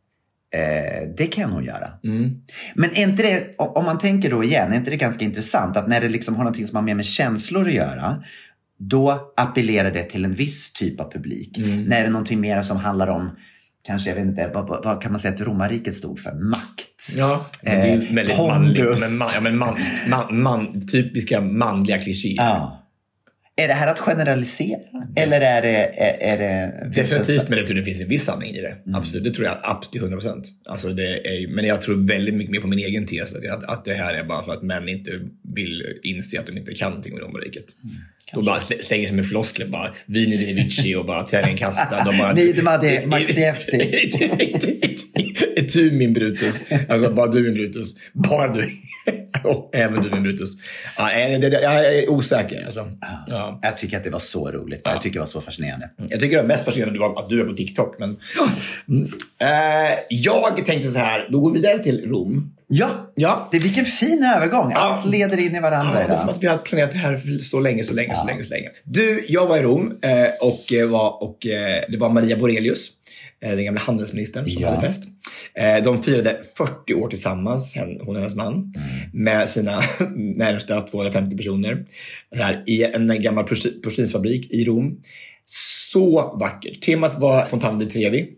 eh, det kan nog göra. Mm. Men är inte det, om man tänker då igen, är inte det ganska intressant att när det liksom har någonting som har mer med känslor att göra, då appellerar det till en viss typ av publik. Mm. När det är någonting mer som handlar om, kanske, jag vet inte, vad, vad, kan man säga att romarriket stod för? Makt. Ja, det är ju Eh, väldigt pondus. manligt. Men, man, ja, men man, man, man, typiska manliga klichéer. Ja. Är det här att generalisera? Eller är det... Är, är det Definitivt, men jag tror det finns en viss sanning i det. Mm. Absolut, det tror jag absolut till 100 procent. Alltså det men jag tror väldigt mycket mer på min egen tes. Att, att det här är bara för att män inte vill inse att de inte kan någonting med romarriket. Mm, De bara slä- slänger sig med floskler bara. Vini vidi vici och bara tärningskasta. De bara... Nidmade Maxiefti. Tu min Brutus. Alltså bara du min Brutus. Bara du. Och även du min Brutus. Ja, nej, det, det, jag är osäker alltså. Ja. Jag tycker att det var så roligt. Jag tycker det var så fascinerande. Jag tycker det var mest fascinerande att du är på TikTok. Men, mm. eh, jag tänkte så här, då går vi vidare till Rom. Ja, Ja. det, vilken fin övergång. Allt leder in i varandra Ja, det är som att vi har planerat det här så länge, så länge, så länge, så länge. Du, jag var i Rom eh, och, eh, var, och eh, det var Maria Borelius, den gamla handelsministern som Ja. hade fest. De firade 40 år tillsammans, hon och hennes man, Mm. med sina närmsta 250 personer. Här, I en gammal porslinsfabrik i Rom. Så vackert. Temat var Fontana di Trevi.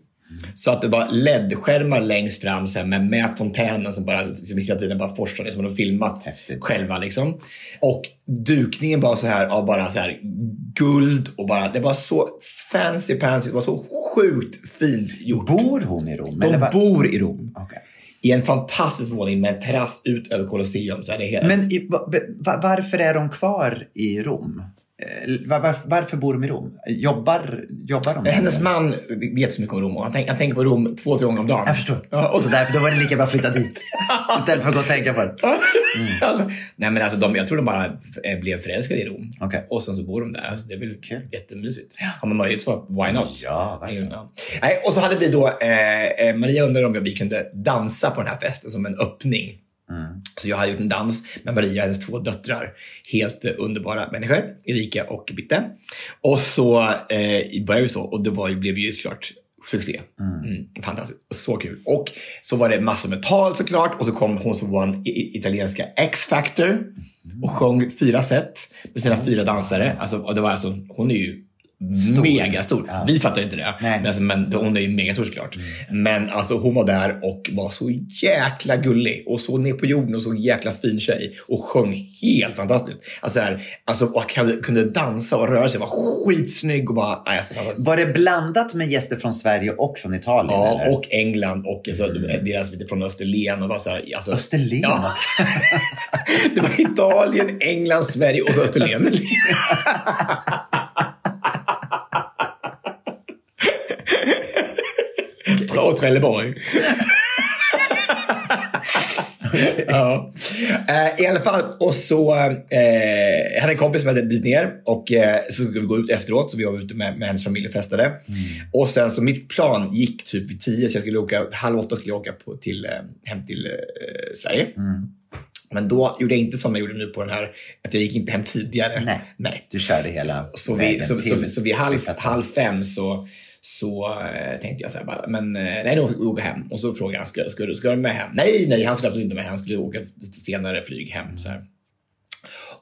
Så att det var LED-skärmar längst fram så här, med, med fontänen som bara som hela tiden bara forsade som de filmat Häftigt. själva. Liksom. Och dukningen var så här av bara så här guld och bara, det var så fancy pansy, det var så sjukt fint gjort. Bor hon i Rom? de vad? bor i Rom. Okej. I en fantastisk våning med en terrass ut över Colosseum. Så är det hela. Men i, va, va, varför är de kvar i Rom? Eh, var, var, varför bor de i Rom? Jobbar, jobbar de? där? Hennes man vet så mycket om Rom och han, tänk, han tänker på Rom två, tre gånger om dagen. Jag förstår. Ja, och Så därför då var det lika bra att flytta dit. Istället för att gå och tänka på det. alltså, nej men alltså de, jag tror de bara eh, blev förälskade i Rom. Okej. Och sen så bor de där. Alltså, det är väl Kul. jättemysigt. Har man möjlighet så why not? Ja, verkligen. Ja. Nej, och så hade vi då, eh, eh, Maria undrade om vi kunde dansa på den här festen som en öppning. Så jag hade gjort en dans med Maria och hennes två döttrar. Helt eh, underbara människor, Erika och Bitte. Och så eh, började vi så och det var, blev ju såklart succé. Mm, fantastiskt. Så kul. Och så var det massor med tal såklart och så kom hon som vann italienska X-Factor och sjöng fyra set med sina fyra dansare. Alltså, och det var alltså, hon är ju mega stor. Vi fattar inte det. Nej. Mm. Men, alltså, men hon är ju mega stor såklart. Men alltså, hon var där och var så jäkla gullig och så ner på jorden och så jäkla fin tjej och sjöng helt fantastiskt. Alltså, här, alltså och kunde, kunde dansa och röra sig, var skitsnygg och bara, nej, alltså. Var det blandat med gäster från Sverige och från Italien? Ja, eller? och England och alltså, deras lite från Österlen. Och bara så här, alltså, Österlen Ja. också. Det var Italien, England, Sverige och så Österlen. Och Trelleborg. ja. Eh, I alla fall, och så eh, jag hade en kompis som hade dit ner och eh, så skulle vi gå ut efteråt. Så vi var ute med, med hennes familj och festade. Och sen så mitt plan gick typ vid tio så jag skulle åka, halv åtta skulle jag åka på, till, eh, hem till eh, Sverige. Men då gjorde jag inte som jag gjorde nu på den här, att jag gick inte hem tidigare. Nej. Nej. Du körde hela Så, så, vi, så, så, till så vid halv, halv fem så, så eh, tänkte jag så här bara, men eh, nej, då åker jag hem. Och så frågade han, ska, ska, du- ska du med hem? Nej, nej, han skulle absolut inte med. hem, Han skulle åka senare flyg hem. Så här.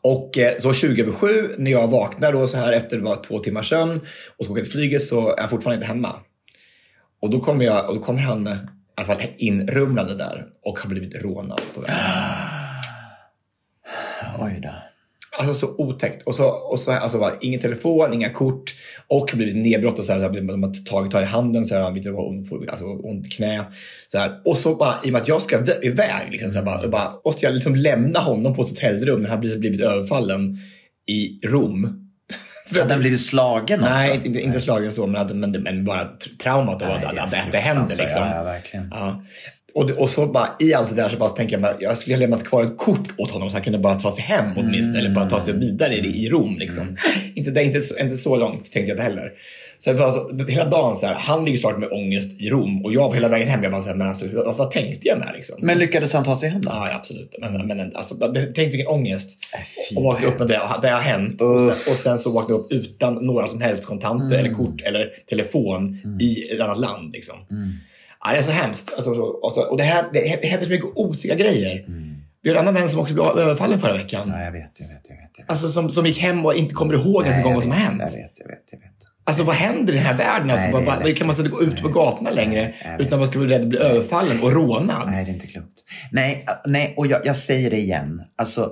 Och eh, så 20 över sju, när jag vaknar då så här efter bara två timmars sömn och ska åka till flyget så är han fortfarande inte hemma. Och då kommer, jag, och då kommer han i alla fall inrumlande där och har blivit rånad på vägen. Ah. Oj då. Alltså så otäckt. Och så, och så alltså, bara, ingen telefon, inga kort och blivit nedbrott och så här, så här, de har tagit tag i handen så här, han får, alltså ont knä. Så här. Och så bara, i och med att jag ska vä- iväg, liksom, så här, bara, bara, måste jag liksom lämna honom på ett hotellrum när han blivit, blivit överfallen i Rom. För Hade han blivit slagen också? Nej, inte, inte slagen så, men, men, men bara tr- traumat av att, att, det händer. Alltså, Liksom. Ja, ja, verkligen. Ja. Och, det- och så bara i allt det där så bara tänker jag bara, jag skulle ha lämnat kvar ett kort åt honom så han kunde bara ta sig hem åtminstone. Eller bara ta sig vidare i, i Rom. Liksom. Inte, det inte, så- inte så långt tänkte jag inte heller. Så bara, så, hela dagen så här, han ligger snart med ångest i Rom och jag på hela vägen hem, jag bara så här, men alltså, vad, vad tänkte jag med liksom? Men lyckades han ta sig hem då? Ja, ja, absolut. Men, men alltså, tänk vilken ångest. fy Och vakna upp med det, det har hänt. Och Uff. sen, och sen så vakna upp utan några som helst kontanter eller kort eller telefon i ett annat land. Liksom. Ja, det är så hemskt. Alltså, så, och, så, och det, här, det, det händer så mycket otrygga grejer. Vi har en annan vän som också blev överfallen förra veckan. Ja, jag vet, jag vet, jag vet. Jag vet. Alltså som, som gick hem och inte kommer ihåg ens en gång vad som har hänt. Jag vet, jag vet, jag vet. Alltså vad händer i den här världen? Alltså, Nej, bara, kan man inte gå ut på gatorna längre utan man ska bli rädd att bli överfallen och rånad? Nej, det är inte klokt. Nej, nej och jag, jag säger det igen. Alltså,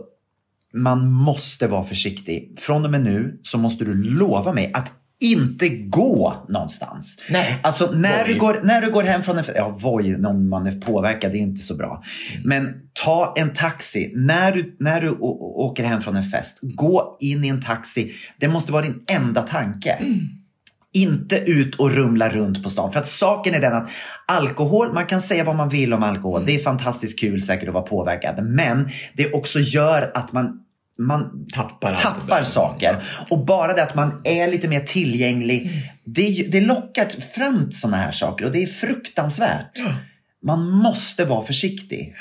man måste vara försiktig. Från och med nu så måste du lova mig att inte gå någonstans. Nej. Alltså när du, går, när du går hem från en ja voj, någon man är påverkad, det är inte så bra. Men ta en taxi. När du, när du åker hem från en fest, gå in i en taxi. Det måste vara din enda tanke. Inte ut och rumla runt på stan. För att saken är den att alkohol, man kan säga vad man vill om alkohol. Det är fantastiskt kul säkert att vara påverkad. Men det också gör att man man Tappar tappar saker. Och bara det att man är lite mer tillgänglig, det, det lockar fram sådana här saker och det är fruktansvärt. Man måste vara försiktig.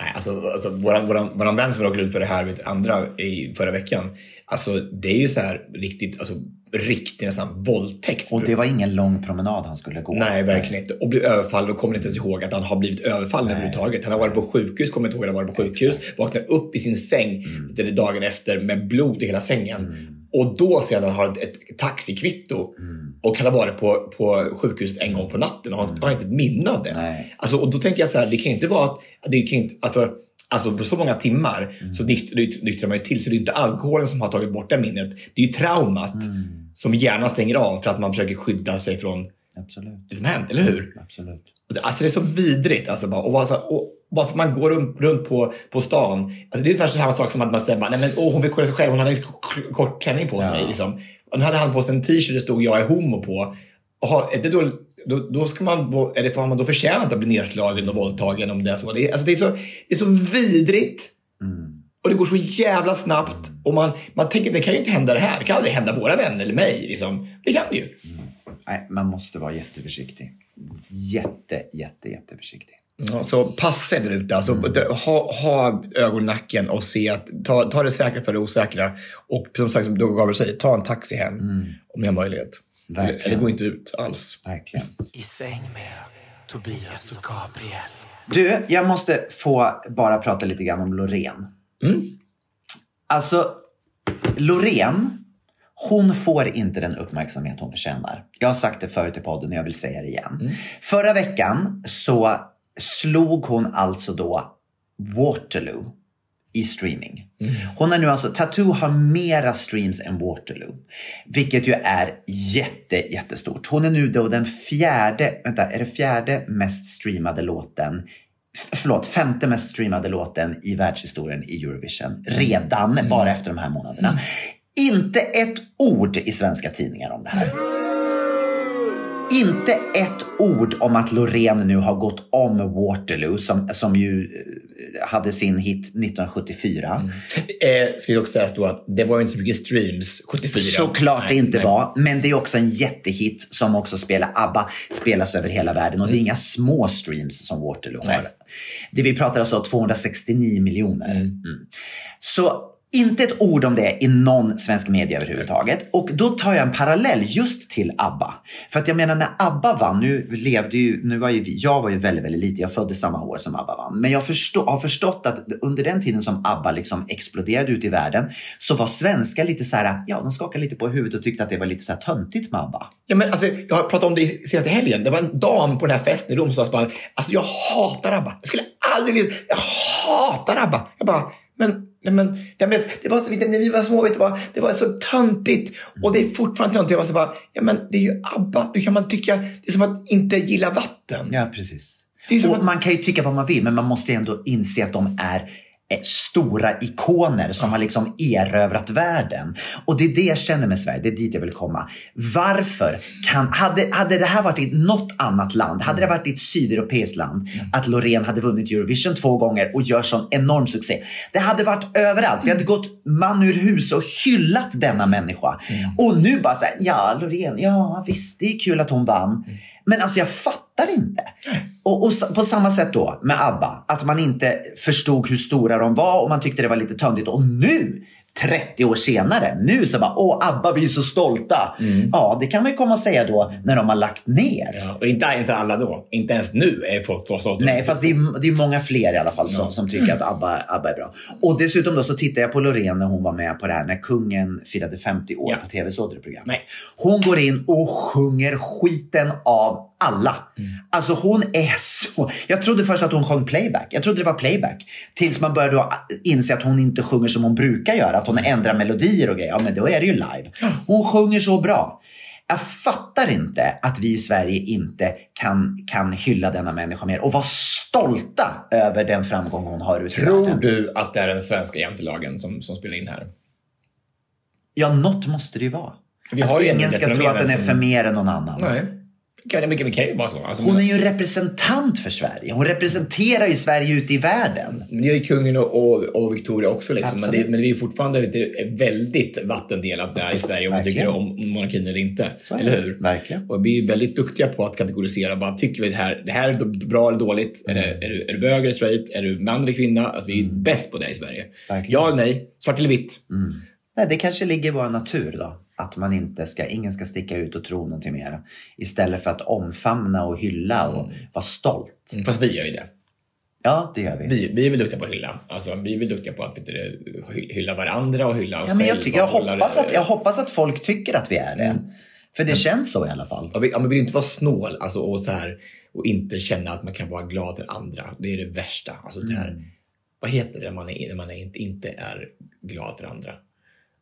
Nej, alltså, alltså våran, våran, våran vän som råkade ut för det här vet andra i förra veckan. Alltså det är ju så här riktigt, alltså riktigt nästan våldtäkt. Och det var ingen lång promenad han skulle gå. Nej, verkligen inte. Och blir överfallen och kommer inte ens ihåg att han har blivit överfallen överhuvudtaget. Han har varit på sjukhus, kommer inte ihåg att han varit på sjukhus. Vaknar upp i sin säng mm. dagen efter med blod i hela sängen. Mm. Och då ser han att han har ett, taxikvitto. Mm. Och han har varit på, på sjukhuset en gång på natten och har, har inte ett minne av det. Nej. Alltså, och då tänker jag så här, det kan ju inte vara att, det kan inte, att för, Alltså på så många timmar Mm. så nykt- nykt- nyktrar man ju till. Så det är inte alkoholen som har tagit bort det minnet. Det är ju traumat Mm. som hjärnan stänger av för att man försöker skydda sig från Absolut. det som hänt, eller hur? Absolut. Alltså det är så vidrigt. Alltså bara, och, vara så, och, bara för att man går runt, runt på, på stan. Alltså det är ungefär samma sak som att man stämmer, nej men åh, hon vill kolla sig själv, hon hade en kort klänning på sig. Ja. Liksom. Och hade han på sig en t-shirt det stod jag är homo på. Har, är det då, då, då ska man, är det, har man då förtjänat att bli nedslagen och våldtagen om det är så? Det är, alltså det är så, det är så vidrigt. Och det går så jävla snabbt. Och man, man tänker, det kan ju inte hända det här. Det kan aldrig hända våra vänner eller mig. Liksom. Det kan det ju. Nej, man måste vara jätteförsiktig. Jätte, jätte, jätteförsiktig. Ja, så passa er där ute. Alltså, Mm. ha, ha nacken och se att ta, ta det säkra för det osäkra. Och som sagt, som Gabriel säger, ta en taxi hem om ni har möjlighet. Mm. Verkligen. eller gå inte ut alls. Verkligen. I säng med Tobias och Gabriel. Du, jag måste få bara prata lite grann om Loreen. Alltså, Loreen, hon får inte den uppmärksamhet hon förtjänar. Jag har sagt det förut i podden och jag vill säga det igen. Förra veckan så slog hon alltså då Waterloo i streaming. Hon har nu alltså, Tattoo har mera streams än Waterloo. Vilket ju är jätte, jättestort. Hon är nu då den fjärde, vänta, är det fjärde mest streamade låten Förlåt, femte mest streamade låten i världshistorien i Eurovision. Redan, bara efter de här månaderna. Inte ett ord i svenska tidningar om det här. Inte ett ord om att Loreen nu har gått om Waterloo som, som ju eh, hade sin hit 1974. Eh, ska jag också säga då att det var ju inte så mycket streams 74. Såklart det Nej, inte nej. var. Men det är också en jättehit som också spelar ABBA, spelas över hela världen. Och det är inga små streams som Waterloo Nej. har. Det vi pratar alltså 269 miljoner. Mm. Så inte ett ord om det i någon svensk media överhuvudtaget. Och då tar jag en parallell just till ABBA. För att jag menar när ABBA vann, nu levde ju, nu var ju vi, jag var ju väldigt, väldigt liten, jag föddes samma år som ABBA vann. Men jag förstå, har förstått att under den tiden som ABBA liksom exploderade ut i världen så var svenskar lite så här, ja de skakade lite på huvudet och tyckte att det var lite så här töntigt med ABBA. Ja, men alltså, jag har pratat om det senaste helgen. Det var en dam på den här festen i Rom som sa alltså jag hatar ABBA. Jag skulle aldrig jag hatar ABBA. Jag bara, men, nej, men, nej, men det var så, när vi var små, vet du, vad, det var så töntigt. Och det är fortfarande töntigt. Jag var så bara, ja men det är ju ABBA. Då kan man tycka, det är som att inte gilla vatten. Ja, precis. Det och att- Man kan ju tycka vad man vill, men man måste ändå inse att de är stora ikoner som har liksom erövrat världen. Och det är det jag känner med Sverige, det är dit jag vill komma. Varför kan, hade, hade det här varit i något annat land, hade det varit i ett sydeuropeiskt land, att Loreen hade vunnit Eurovision två gånger och gör sån enorm succé. Det hade varit överallt. Vi hade gått man ur hus och hyllat denna människa. Och nu bara så här, ja Loreen, ja visst det är kul att hon vann. Men alltså jag fattar inte. Och, och på samma sätt då med ABBA, att man inte förstod hur stora de var och man tyckte det var lite töntigt. Och nu, 30 år senare, nu så bara, åh ABBA vi är så stolta. Ja, det kan man ju komma och säga då när de har lagt ner. Ja, och inte, inte alla då. Inte ens nu är folk så stolta. Nej, fast det är, det är många fler i alla fall som, som tycker att ABBA, ABBA är bra. Och dessutom då så tittade jag på Loreen när hon var med på det här när kungen firade 50 år Ja. på TV såg du programmet? Nej. Hon går in och sjunger skiten av alla. Alltså hon är så... Jag trodde först att hon sjöng playback. Jag trodde det var playback. Tills man började då inse att hon inte sjunger som hon brukar göra. Att hon ändrar melodier och grejer. Ja, men då är det ju live. Hon sjunger så bra. Jag fattar inte att vi i Sverige inte kan, kan hylla denna människa mer och vara stolta över den framgång hon har ute Tror världen. du att det är den svenska jantelagen som, som spelar in här? Ja, något måste det ju vara. Vi att ingen ska tro att den är för mer än någon annan. Nej. Kan, det kan, ju vara så. Alltså, Hon är ju en representant för Sverige. Hon representerar ju Sverige ute i världen. Men det gör ju kungen och, och, och Victoria också. Liksom. Men, det, men det är ju fortfarande är väldigt vattendelat där i Sverige om man tycker om monarkin eller inte. Är eller hur? Verkligen. Och vi är ju väldigt duktiga på att kategorisera. Bara, tycker vi det här, det här är bra eller dåligt? Är, det, är, du, är du bög eller straight? Är du man eller kvinna? Alltså, vi är bäst på det i Sverige. Verkligen. Ja eller nej? Svart eller vitt? Nej, det kanske ligger i vår natur då. Att man inte ska, ingen ska sticka ut och tro någonting mer. Istället för att omfamna och hylla och vara stolt. Mm, Fast vi gör ju det. Ja, det gör vi. Vi, vi är väl duktiga på att hylla. Alltså, vi är väl duktiga på att du, hy- hylla varandra och hylla oss Ja, men jag, tycker, jag, hoppas att, jag hoppas att folk tycker att vi är det. För det känns så i alla fall. Ja, men vill inte vara snål alltså, och, så här, och inte känna att man kan vara glad för andra. Det är det värsta. Alltså, det här, Vad heter det när man, är, när man är inte, inte är glad för andra?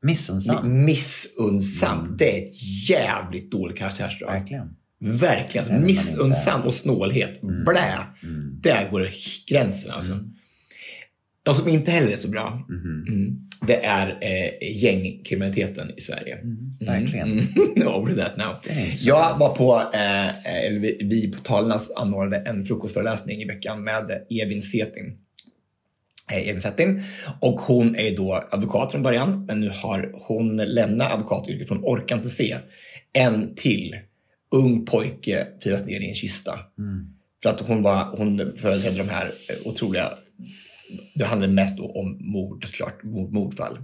Missunnsam. Missunnsam. Det är ett jävligt dåligt karaktärsdrag. Verkligen. Verkligen. man Missunnsam och snålhet. Blä! Där går gränsen alltså. De som inte heller är så bra, mm, det är eh, gängkriminaliteten i Sverige. verkligen. Mm. Over that now. Jag var på, eh, eller vi, vi på Talarnas anordnade en frukostföreläsning i veckan med Evin Setin. Eh, Evin Setin. Och hon är då advokat från början, men nu har hon lämnat advokatyrket från Orkar inte se. En till ung pojke firas ner i en kista. För att hon, var, hon företrädde de här eh, otroliga det handlar mest om mord, klart, mord, mordfall.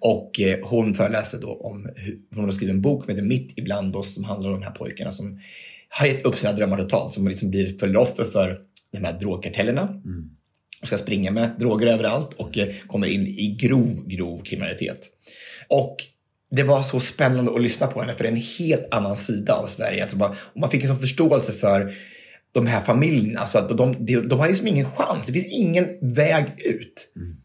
Och eh, hon föreläser då om hur, hon har skrivit en bok som heter Mitt ibland oss som handlar om de här pojkarna som har gett upp sina drömmar totalt, som liksom blir offer för de här drogkartellerna. Och ska springa med droger överallt och eh, kommer in i grov, grov kriminalitet. Och det var så spännande att lyssna på henne för det är en helt annan sida av Sverige. Alltså man, och man fick en sån förståelse för de här familjerna. Alltså att de, de, de har liksom ingen chans. Det finns ingen väg ut. Mm.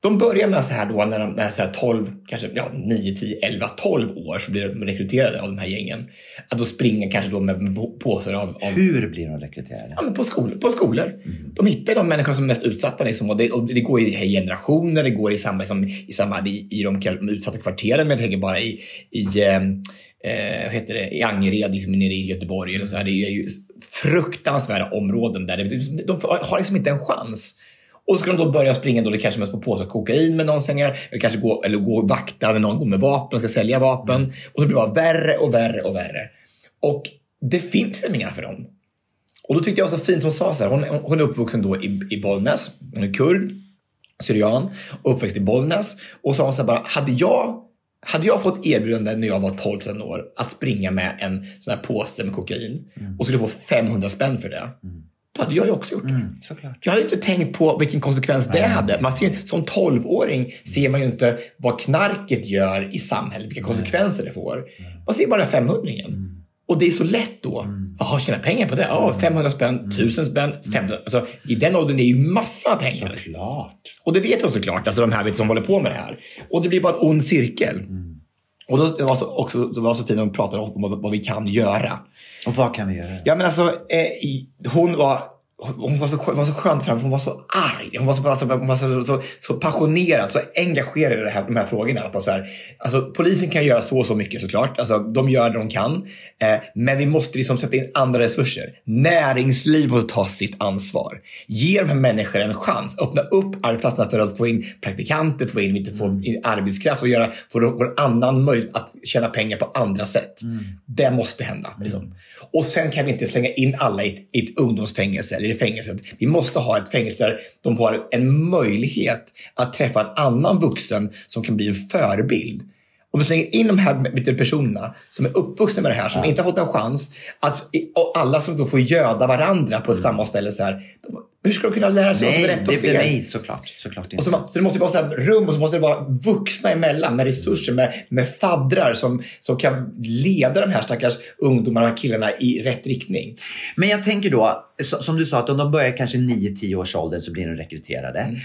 De börjar med så här då när de är så här 12, kanske ja, 9, 10, 11, 12 år så blir de rekryterade av de här gängen. Att då springer kanske då med på- påsar av, av Hur blir de rekryterade? Ja, men på, skol, på skolor. De hittar de människor som är mest utsatta. Liksom, och det, och det går i generationer, det går i samma, liksom, i, samma, i, i de utsatta kvarteren. Men jag tänker bara i, i, eh, eh, vad heter det, i Angered, liksom, nere i Göteborg. Eller så här, det är ju fruktansvärda områden där det, de har liksom inte en chans. Och så ska de då börja springa då det kanske mest på påsar kokain med någon sängar. Eller kanske gå, eller gå och vakta när någon går med vapen och ska sälja vapen. Och så blir det bara värre och värre och värre. Och det finns inga för dem. Och då tyckte jag var så fint, hon sa så här, hon, hon är uppvuxen då i, i Bollnäs, hon är kurd, syrian och uppväxt i Bollnäs. Och sa hon så här bara, hade jag, hade jag fått erbjudande när jag var 12 år att springa med en sån här påse med kokain och skulle få 500 spänn för det. Då hade jag det också gjort. Såklart. Jag hade inte tänkt på vilken konsekvens det hade. Man ser, som 12-åring ser man ju inte vad knarket gör i samhället, vilka konsekvenser det får. Man ser bara 500 igen. Och det är så lätt då. Jaha, tjäna pengar på det? Ja, 500 spänn, 1000 spänn, 500. Alltså, I den åldern är det ju massa pengar. Såklart. Och det vet de såklart, alltså de här vet, som håller på med det här. Och det blir bara en ond cirkel. Och då det var så, också, det var så fint när de pratade om vad, vad vi kan göra. Och vad kan vi göra? Ja men alltså, eh, hon var hon var så, skö- var så skönt för hon var så arg. Hon var så, alltså, hon var så, så, så passionerad, så engagerad i det här, de här frågorna. Att så här, alltså, polisen kan göra så och så mycket såklart. Alltså, de gör det de kan. Eh, men vi måste liksom sätta in andra resurser. Näringsliv måste ta sitt ansvar. Ge de här människorna en chans. Öppna upp arbetsplatserna för att få in praktikanter, få in, inte få in arbetskraft och göra, få, få en annan möjlighet att tjäna pengar på andra sätt. Det måste hända. Liksom. Och sen kan vi inte slänga in alla i ett, i ett ungdomsfängelse i fängelset. Vi måste ha ett fängelse där de har en möjlighet att träffa en annan vuxen som kan bli en förebild. Om vi slänger in de här personerna som är uppvuxna med det här, som inte har fått en chans, att, och alla som då får göda varandra på samma ställe. Så här, de, hur ska de kunna lära sig vad som är Nej, rätt och det, fel? nej, såklart. såklart Och inte. så, så det måste vara så rum och så måste det vara vuxna emellan med resurser, med, med faddrar som, som kan leda de här stackars ungdomarna och killarna i rätt riktning. Men jag tänker då, som du sa, att om de börjar kanske 9-10 års ålder så blir de rekryterade. Mm.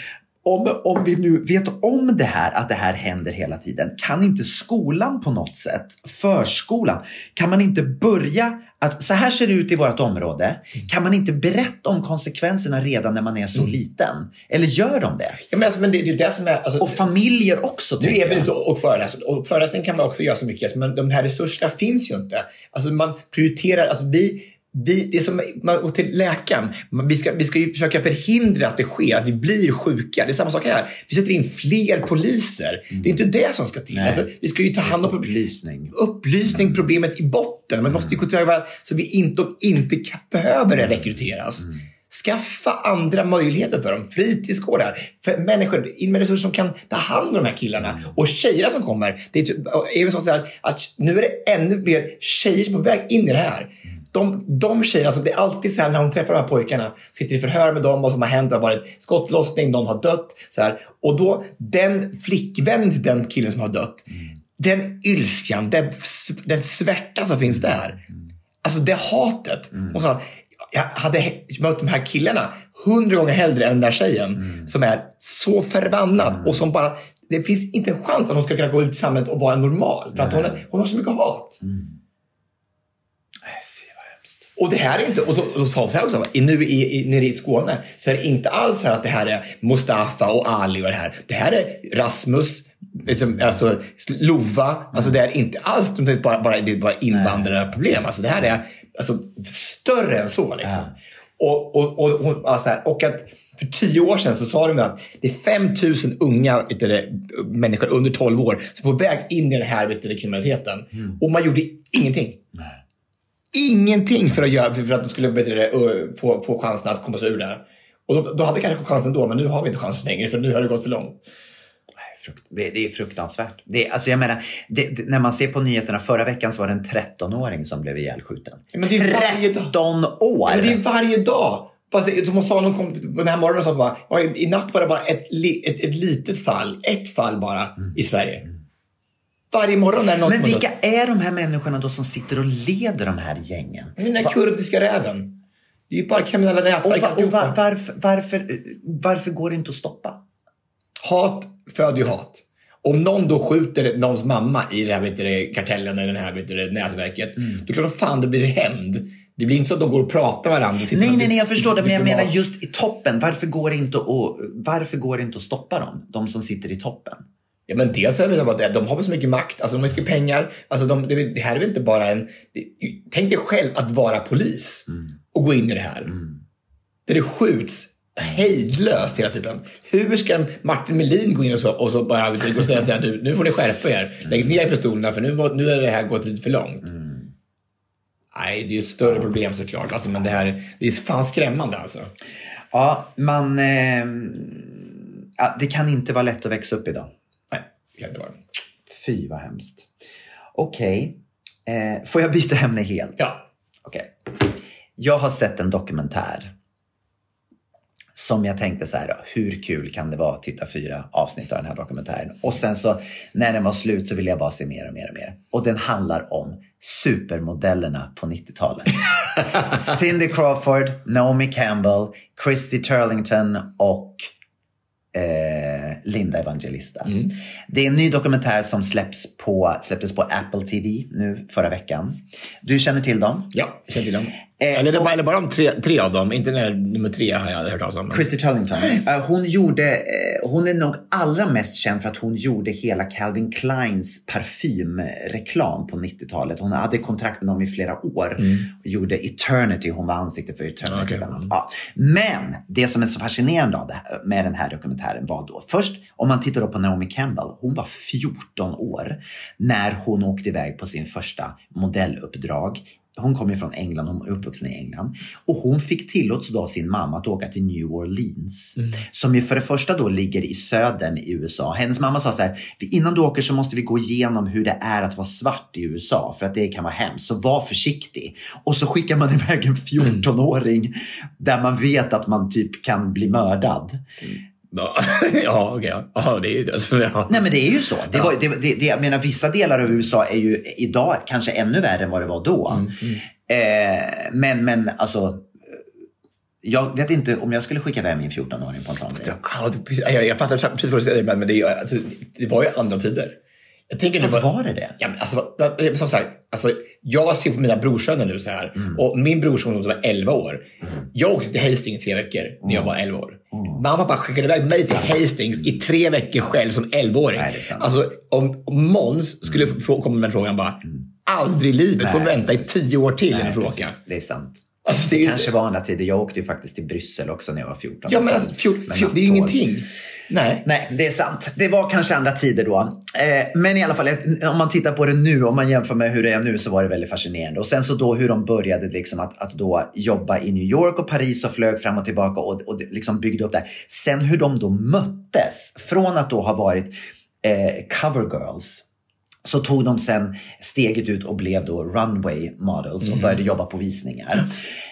Om, om vi nu vet om det här, att det här händer hela tiden, kan inte skolan på något sätt, förskolan, kan man inte börja att så här ser det ut i vårt område. Mm. Kan man inte berätta om konsekvenserna redan när man är så liten? Eller gör de det? Ja, men, alltså, men det, det är det som är... Alltså, Och familjer också. nu är vi ute och och föreläser. Och föreläsning kan man också göra så mycket, men de här resurserna finns ju inte. Alltså man prioriterar, alltså vi, vi, det är som man går till läkaren. Vi ska, vi ska ju försöka förhindra att det sker, att vi blir sjuka. Det är samma sak här. Vi sätter in fler poliser. Det är inte det som ska till. Alltså, vi ska ju ta hand om Upplysning. upplysning, problemet i botten. Man måste ju gå tillväga så vi inte, och inte behöver rekryteras. Skaffa andra möjligheter för dem. Fritidsgårdar. För människor, in med resurser som kan ta hand om de här killarna. Och tjejerna som kommer. Det är, typ- och även så att, att nu är det ännu mer tjejer som är på väg in i det här. De, de tjejerna, alltså det är alltid så här när hon träffar de här pojkarna, sitter i förhör med dem, vad som har hänt, det har varit skottlossning, någon har dött. Så här. Och då, den flickvännen till den killen som har dött, den ilskan, den, den svärta som finns där. Alltså det hatet. Hon sa, jag hade mött de här killarna hundra gånger hellre än den där tjejen som är så förbannad och som bara, det finns inte en chans att hon ska kunna gå ut i samhället och vara normal. För att hon, är, hon har så mycket hat. Hemskt. Och det här är inte, och så, och så sa hon också, nu i, i, nere i Skåne så är det inte alls så här att det här är Mustafa och Ali och det här. Det här är Rasmus, liksom, alltså Lova, alltså det är inte alls det är bara, bara, det är bara invandrarproblem. Alltså det här är alltså, större än så liksom. Och, och, och, och, alltså här, och att för tio år sedan så sa de att det är 5000 unga det, människor under 12 år som är på väg in i den här vet du, kriminaliteten. Och man gjorde ingenting. Ingenting för att, göra, för att de skulle ö, få, få chansen att komma sig ur det här. Och då, då hade vi kanske chansen då, men nu har vi inte chansen längre för nu har det gått för långt. Det, är fruktansvärt. Det, är- alltså jag menar, det, det, när man ser på nyheterna, förra veckan så var det en 13-åring som blev ihjälskjuten. Men det är varje dag. 13 år! Ja, men det är varje dag. Som hon sa, någon kom den här morgonen sa bara, i, natt var det bara ett, ett, ett litet fall. Ett fall bara i Sverige. Varje morgon är det någon Men vilka är de här människorna då som sitter och leder de här gängen? Den här kurdiska räven. Det är ju bara kriminella Och, nätverk. va, och va, varför, varför, varför går det inte att stoppa? Hat föder ju hat. Om någon då skjuter någons mamma i den här vet du, kartellen eller det här vet du, nätverket. Mm. Då är det klart fan det blir hämnd. Det blir inte så att de går och pratar med varandra. och Nej, och nej, nej, jag förstår det. Men jag menar just i toppen. Varför går det inte att, varför går det inte att stoppa dem? De som sitter i toppen. Ja, men dels är det så att de har väl så mycket makt, alltså de har så mycket pengar. Alltså de, det, här är väl inte bara en... Tänk dig själv att vara polis och gå in i det här. Där det skjuts hejdlöst hela tiden. Hur ska Martin Melin gå in och så, och så bara och säga så här, du, nu får ni skärpa er. Lägg ner pistolerna för nu, nu är det här gått lite för långt. Nej, det är ett större problem såklart. Alltså, men det här det är fan skrämmande alltså. Ja, man... Eh, det kan inte vara lätt att växa upp idag. Nej, det. Fy vad hemskt. Okej. Eh, får jag byta ämne helt? Ja. Okej. Jag har sett en dokumentär. Som jag tänkte så här, hur kul kan det vara att titta fyra avsnitt av den här dokumentären? Och sen så när den var slut så ville jag bara se mer och mer och mer. Och den handlar om supermodellerna på 90-talet. Cindy Crawford, Naomi Campbell, Christy Turlington och eh, Linda Evangelista. Det är en ny dokumentär som släpps på, släpptes på Apple TV nu förra veckan. Du känner till dem? Ja, känner till dem. Eh, eller, det och- var, eller bara de tre, tre av dem, inte den nummer tre har jag hört talas om. Christy Turlington. Eh, hon, gjorde, eh, hon är nog allra mest känd för att hon gjorde hela Calvin Kleins parfymreklam på 90-talet. Hon hade kontrakt med dem i flera år och gjorde Eternity. Hon var ansikte för Eternity. Mm. Bland annat. Ja. Men det som är så fascinerande av det här, med den här dokumentären var då först om man tittar på Naomi Campbell. Hon var 14 år när hon åkte iväg på sin första modelluppdrag. Hon kom ju från England, hon är uppvuxen i England. Och hon fick tillåtelse då av sin mamma att åka till New Orleans. Som ju för det första då ligger i södern i USA. Hennes mamma sa så här, innan du åker så måste vi gå igenom hur det är att vara svart i USA. För att det kan vara hemskt. Så var försiktig. Och så skickar man iväg en 14-åring där man vet att man typ kan bli mördad. Ja, ja okej. Ja. Ja, det är ju det. Alltså, ja. Nej men det är ju så. Det var, det, det, det, jag menar, vissa delar av USA är ju idag kanske ännu värre än vad det var då. Eh, men, men alltså, jag vet inte om jag skulle skicka iväg min 14-åring på en sån grej. Ja, jag, jag fattar precis vad du säger, men det, alltså, det var ju andra tider. Jag tänker Fast det var det det? Ja, men alltså, som sagt, alltså, jag ser på mina brorsöner nu så här. Mm. Och min brorson var 11 år. Jag åkte till Hastings i tre veckor när jag var 11 år. Mm. Mamma pappa skickade iväg mig till Hastings i tre veckor själv som 11-åring. Nej, det är sant. Alltså, om, om Måns skulle få, komma med frågan bara, aldrig i livet, får Mm. Vänta i tio år till Nej, du får åka. precis. Det är sant. Alltså, det Det kanske var andra tider. Jag åkte ju faktiskt till Bryssel också när jag var 14. Ja, men alltså, fjol, Med fjol, det är ju ingenting. Nej. Nej, det är sant. Det var kanske andra tider då. Eh, men i alla fall, om man tittar på det nu, om man jämför med hur det är nu, så var det väldigt fascinerande. Och sen så då hur de började liksom att, att då jobba i New York och Paris och flög fram och tillbaka och, och det liksom byggde upp där. Sen hur de då möttes, från att då ha varit eh, cover girls så tog de sen steget ut och blev då runway models och började jobba på visningar.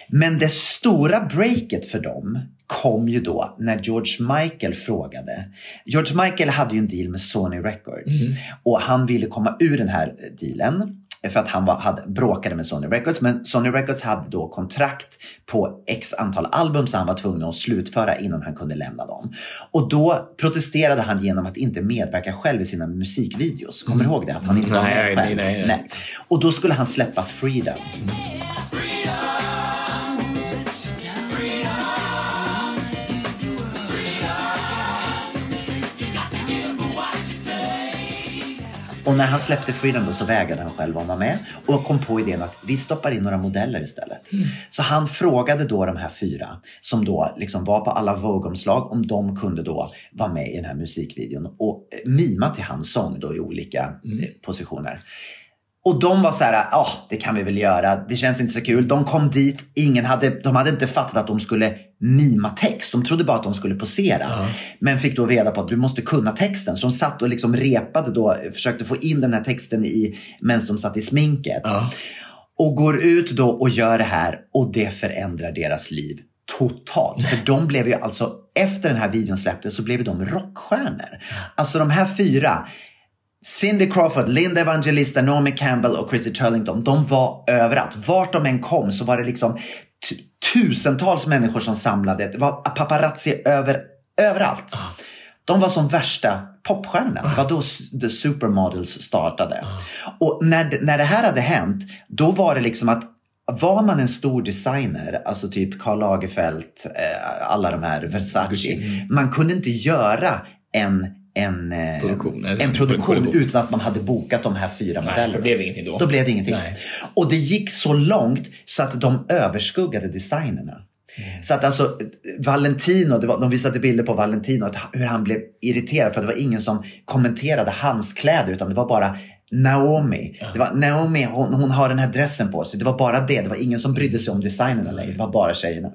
Men det stora breaket för dem kom ju då när George Michael frågade. George Michael hade ju en deal med Sony Records och han ville komma ur den här dealen för att han var, hade, bråkade med Sony Records. Men Sony Records hade då kontrakt på x antal album som han var tvungen att slutföra innan han kunde lämna dem. Och då protesterade han genom att inte medverka själv i sina musikvideos. Kommer du ihåg det? Att han inte var Nej, med nej, själv. nej, nej. Och då skulle han släppa Freedom. Och när han släppte Freedom då så vägrade han själv att vara med och kom på idén att vi stoppar in några modeller istället. Så han frågade då de här fyra som då liksom var på alla Vogue-omslag om de kunde då vara med i den här musikvideon och eh, mima till hans sång då i olika eh, positioner. Och de var så här, ja det kan vi väl göra, det känns inte så kul. De kom dit, ingen hade, de hade inte fattat att de skulle mima text. De trodde bara att de skulle posera. Men fick då reda på att du måste kunna texten. Så de satt och liksom repade då, försökte få in den här texten i, medan de satt i sminket. Och går ut då och gör det här och det förändrar deras liv totalt. För de blev ju alltså, efter den här videon släpptes så blev de rockstjärnor. Alltså de här fyra, Cindy Crawford, Linda Evangelista, Naomi Campbell och Chrissy Turlington, de var överallt. Vart de än kom så var det liksom tusentals människor som samlade. Det var paparazzi över, överallt. De var som värsta popstjärnorna. Det var då The Supermodels startade. Och när, när det här hade hänt, då var det liksom att var man en stor designer, alltså typ Karl Lagerfeld, eh, alla de här, Versace. Man kunde inte göra en, en, eh, Produktion, eller? en produktion Produktion. utan att man hade bokat de här fyra Nej, modellerna. det blev ingenting då. Då blev det ingenting. Nej. Och det gick så långt så att de överskuggade designerna. Mm. Så att alltså Valentino, det var, de visade bilder på Valentino, hur han blev irriterad för att det var ingen som kommenterade hans kläder utan det var bara Naomi. Det var Naomi, hon, hon har den här dressen på sig. Det var bara det. Det var ingen som brydde sig om designerna längre. Det var bara tjejerna.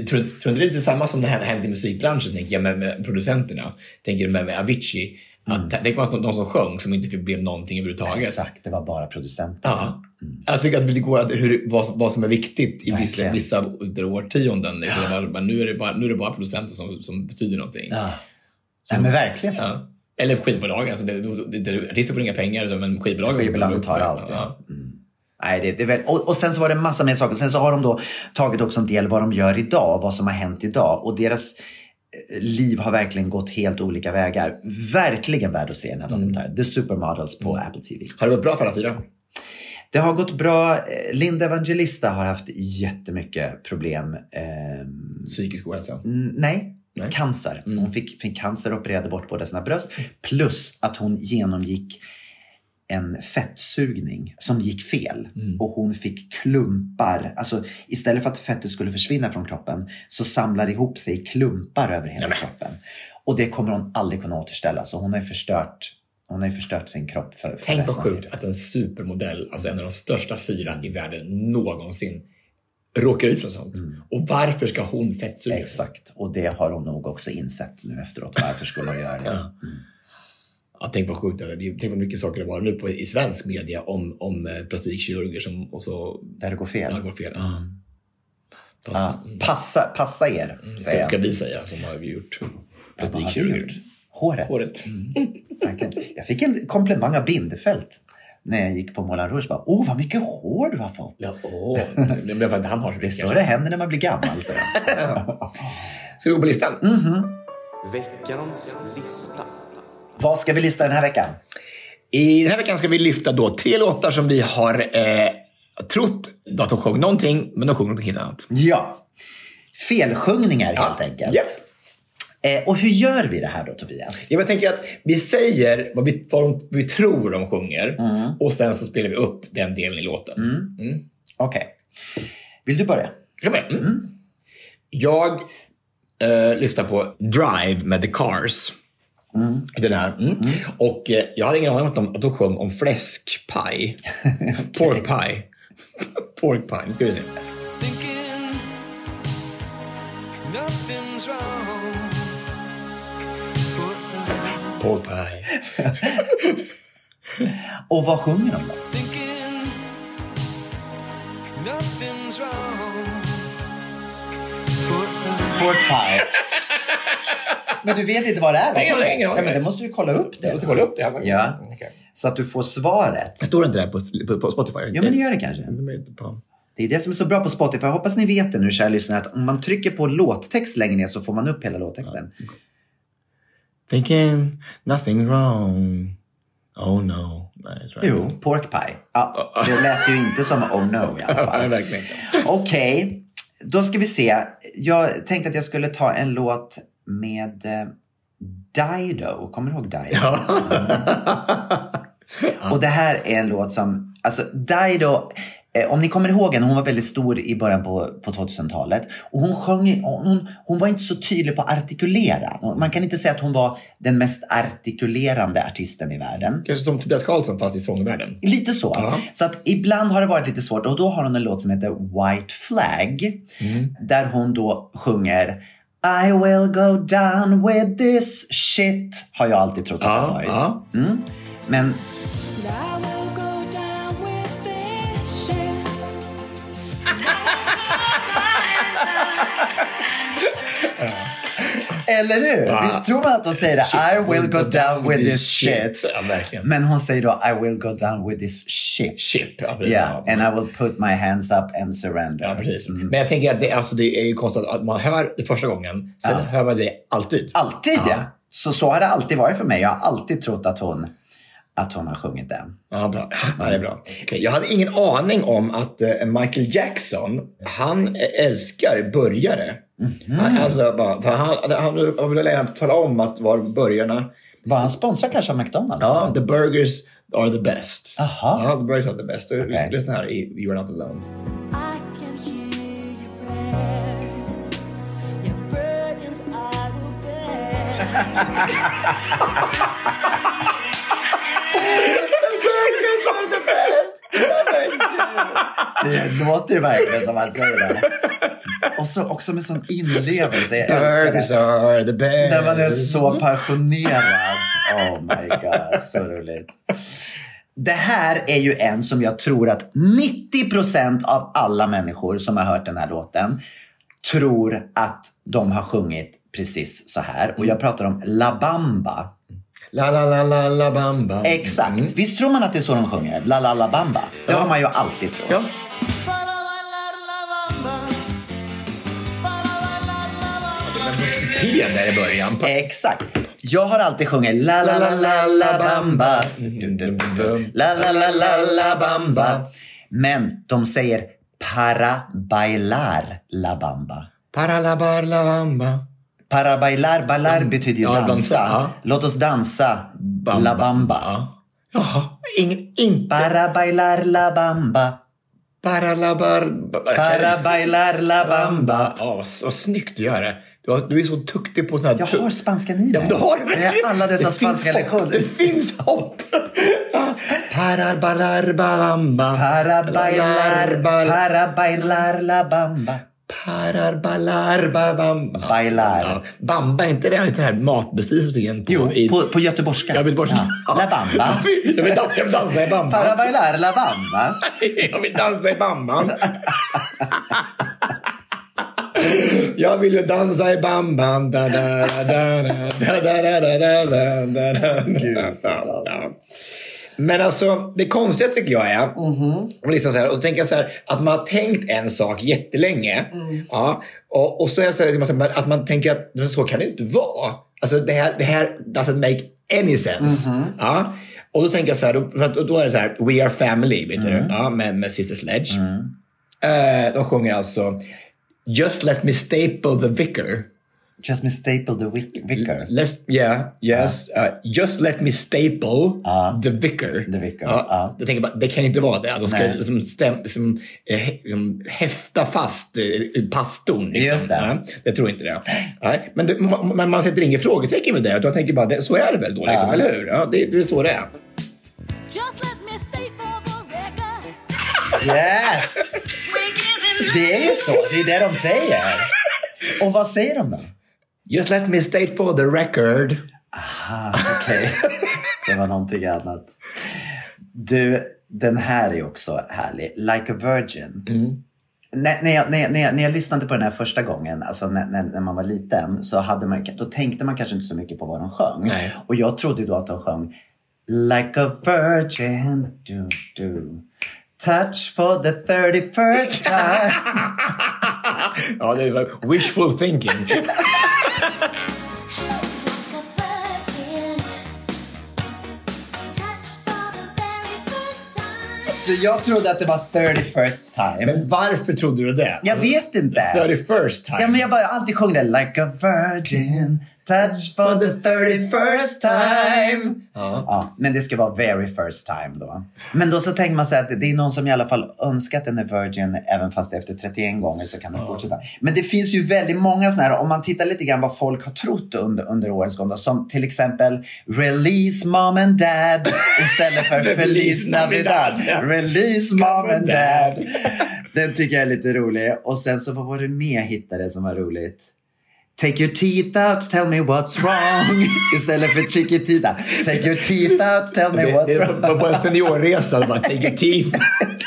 Det, tror, tror inte det är samma som det här hänt i musikbranschen, tänker jag, med, med producenterna. Tänker med, med Avicii. Att, Tänk att de, som sjöng som inte blev någonting överhuvudtaget. Exakt, det var bara producenter. Ja. Jag tycker att det går att hur, vad, vad som är viktigt i vissa, Verkligen. vissa årtionden. Ja. Men nu är, det bara, nu är det bara producenter som, som betyder någonting. Ja. Nej, men verkligen. Ja. Eller skivbolag. Alltså artister får inga pengar, men skivbolagen Skivbolagen tar allt. Ja. Ja. Mm. Nej, det, det väl, och, och sen så var det massa mer saker. Sen så har de då tagit också en del vad de gör idag, vad som har hänt idag. Och deras eh, liv har verkligen gått helt olika vägar. Verkligen värd att se den här dokumentären. The Supermodels på Apple TV. Har det gått bra för alla fyra? Det har gått bra. Eh, Linda Evangelista har haft jättemycket problem. Ehm, Psykisk ohälsa? Mm, Nej, Nej. cancer. Mm. Hon fick, fick cancer och opererade bort båda sina bröst. Plus att hon genomgick en fettsugning som gick fel. Mm. Och hon fick klumpar. Alltså istället för att fettet skulle försvinna från kroppen så samlar det ihop sig i klumpar över hela Nämen. kroppen. Och det kommer hon aldrig kunna återställa. Så hon har förstört, hon har förstört sin kropp för, för Tänk vad sjukt att en supermodell, alltså en av de största fyra i världen någonsin, råkar ut för sånt. Och varför ska hon fettsuga? Mm. Exakt. Och det har hon nog också insett nu efteråt. Varför skulle hon göra det? Ja. Ja, tänk vad sjukt det är. Tänk vad mycket saker det var nu på, i svensk media om, om eh, plastikkirurger som och så Där det går fel. ja, går fel. Ja. Pass, Ja, passa, passa er, säger ska, vi säga som har gjort plastikkirurger. Håret. Håret. Verkligen. Jag fick en komplimang av Bindefält när jag gick på Moulin Rouge. Bara, Åh, vad mycket hår du har fått. Ja, åh, det blev att han har så Det är så det händer när man blir gammal, jag. Ska vi gå på listan? Veckans lista. Vad ska vi lista den här veckan? I den här veckan ska vi lyfta då tre låtar som vi har eh, trott att de sjöng någonting, men de sjunger något helt annat. Ja, felsjungningar helt enkelt. Japp. Eh, och hur gör vi det här då, Tobias? Jag tänker att vi säger vad vi, vad de, vi tror de sjunger och sen så spelar vi upp den delen i låten. Mm. Okej. Vill du börja? Jag börja? Mm. Jag eh, lyssnar på Drive med The Cars. Den här. Mm. Och eh, jag hade ingen aning om att de, att de sjöng om fläskpaj. Pork pie. Pork pie. Nu ska vi se. Pork pie. Och vad sjunger de då? Pork pie. Men du vet inte vad det är? Nej, aning, ingen aning. Ja, men det måste du kolla upp det. Jag måste kolla upp det. Ja. Okej. Så att du får svaret. Står det inte där på, på, på Spotify? Ja, men det gör det kanske. Det är det som är så bra på Spotify. Jag hoppas ni vet det nu, kära lyssnare, att om man trycker på låttext längre ner så får man upp hela låttexten. Thinking nothing wrong. Oh no. Nej, jag Jo, pork pie. Ja, det lät ju inte som oh no i alla fall. verkligen inte. Då ska vi se. Jag tänkte att jag skulle ta en låt med... eh, Dido. Kommer du ihåg Dido? Och det här är en låt som, alltså Dido, om ni kommer ihåg henne, hon var väldigt stor i början på, på 2000-talet. Och hon sjöng, hon, hon var inte så tydlig på att artikulera. Man kan inte säga att hon var den mest artikulerande artisten i världen. Kanske som Tobias Karlsson fast i sångvärlden. Lite så. Ja. Så att ibland har det varit lite svårt och då har hon en låt som heter White Flag. Där hon då sjunger I will go down with this shit. Har jag alltid trott att det har varit. Mm. Men Eller hur? Ja. Visst tror man att hon säger det? I will go down with this shit. Ja. Men hon säger då I will go down with this ship. Ship, ja precis. Yeah, Ja. and I will put my hands up and surrender. Ja, precis. Men jag tänker att det, alltså, det är ju konstigt att man hör det första gången, sen Ja. hör man det alltid. Alltid Ja. Så, så har det alltid varit för mig. Jag har alltid trott att hon, att hon har sjungit den. Ja, bra. Ja, det är bra. Okej, jag hade ingen aning om att eh, Michael Jackson, han eh, älskar burgare. Han, alltså, bara, han, han, han ville tala om att var burgarna... Var han sponsrad kanske av McDonalds? Ja, the burgers are the best. Aha. Ja, the burgers are the best. Okej. Lyssna här i You're not alone. burgers are the best! Det låter ju verkligen som han säger det. Och så också med sån inlevelse. Jag det. are the best. När man är så passionerad. Oh my god, så roligt. Det här är ju en som jag tror att 90% av alla människor som har hört den här låten tror att de har sjungit precis så här. Och jag pratar om La Bamba. La la la la la bamba. Exakt. Mm. Visst tror man att det är så de sjunger? La la la bamba. Det har man ju alltid trott. Ja. P där i början. Exakt. Jag har alltid sjungit la la la la la bamba. La la la la la bamba. Men de säger para bailar la bamba. Para la bar la bamba. Para bailar, bailar betyder ju Ja, dansa, ja. Låt oss dansa la bamba. Ja. Jaha, ingen, inte. Para bailar la bamba. Para la bar... Para bailar la bamba. Ja, vad, vad snyggt du gör det. Du, är så duktig på sådana här... Jag har spanskan i Ja, mig. men du har har alla dessa Det spanska lektioner. Det finns hopp. Para balar bamba. Para bailar, bal- para bailar la bamba. Parar balar bamba. Bailar. Ja, bamba, är inte det inte det här matbeskrivningen? På, Jo, i, på, på göteborgska. Jag vill bort. Ja. La bamba. Jag vill, dansa, jag vill dansa i bamba. Para bailar la bamba. Jag vill dansa i bamban. Jag vill ju dansa i bamban. Da, da, da, da, da, da, da, da, da, da, da. Gud, så bra. Men alltså, det konstiga tycker jag är, och, liksom så här, och så tänker jag så här, att man har tänkt en sak jättelänge. Ja, och, och så är det så här, liksom, att man tänker att så kan det inte vara. Alltså det här, det här doesn't make any sense. Ja. Och då tänker jag så här, då, för att, då är det så här, We are family, vet du, ja, med, med Sister Sledge. Eh, de sjunger alltså Just let me staple the vicar. Just me staple the vicar. Let's, yeah, yes. Uh, just let me staple Ja. the vicar. The vicar, Ja, ja. Jag tänker bara, det kan inte vara det. De ska Nej. liksom stäm, liksom, eh, liksom häfta fast eh, pastorn. Liksom. Just det. Ja, jag tror inte det. Men, det, ma- men man sätter inget frågetecken med det. Man tänker bara, det, så är det väl då, liksom, Ja. eller hur? Ja, det, det är så det är. Just let me state for the record. Yes! Det är ju så. Det är det de säger. Och vad säger de då? Just let me state for the record. Ah, okej. Det var någonting annat. Du, den här är också härlig. Like a Virgin. När, när, jag, när, jag, när, jag, när jag lyssnade på den här första gången, alltså när, när, när man var liten, så hade man, då tänkte man kanske inte så mycket på vad de sjöng. Nej. Och jag trodde då att de sjöng Like a virgin, do, do. Touch for the 31st time. Ja, det var wishful thinking. Så jag trodde att det var 31st time. Men varför trodde du det? jag vet inte. 31st time. Ja, men jag bara alltid sjöng det. Like a virgin, touch for the 31st time. Ja. Ja, men det ska vara very first time då. Men då så tänker man sig att det är någon som i alla fall önskat är virgin även fast efter 31 gånger så kan den fortsätta. Men det finns ju väldigt många sådana här, om man tittar lite grann vad folk har trott under, under årens gång. Då, som till exempel Release mom and dad istället för Feliz Navidad. Release mom and dad. Den tycker jag är lite rolig. Och sen så vad var det mer hittade som var roligt? Take your teeth out, tell me what's wrong. Istället för chiquitita. Take your teeth out, tell me Det, what's det är wrong. på, en seniorresa. Bara, take your teeth.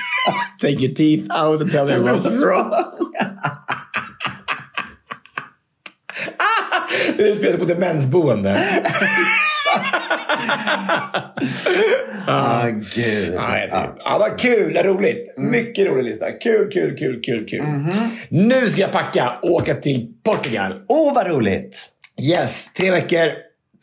take your teeth out and tell me what's wrong. Det utspelar sig på demensboende. Ah, gud. Nej, det- ja, vad kul, vad roligt. Mycket rolig lista. Kul, kul, kul, kul, kul. Nu ska jag packa och åka till Portugal. Åh, oh, vad roligt. Yes, tre veckor.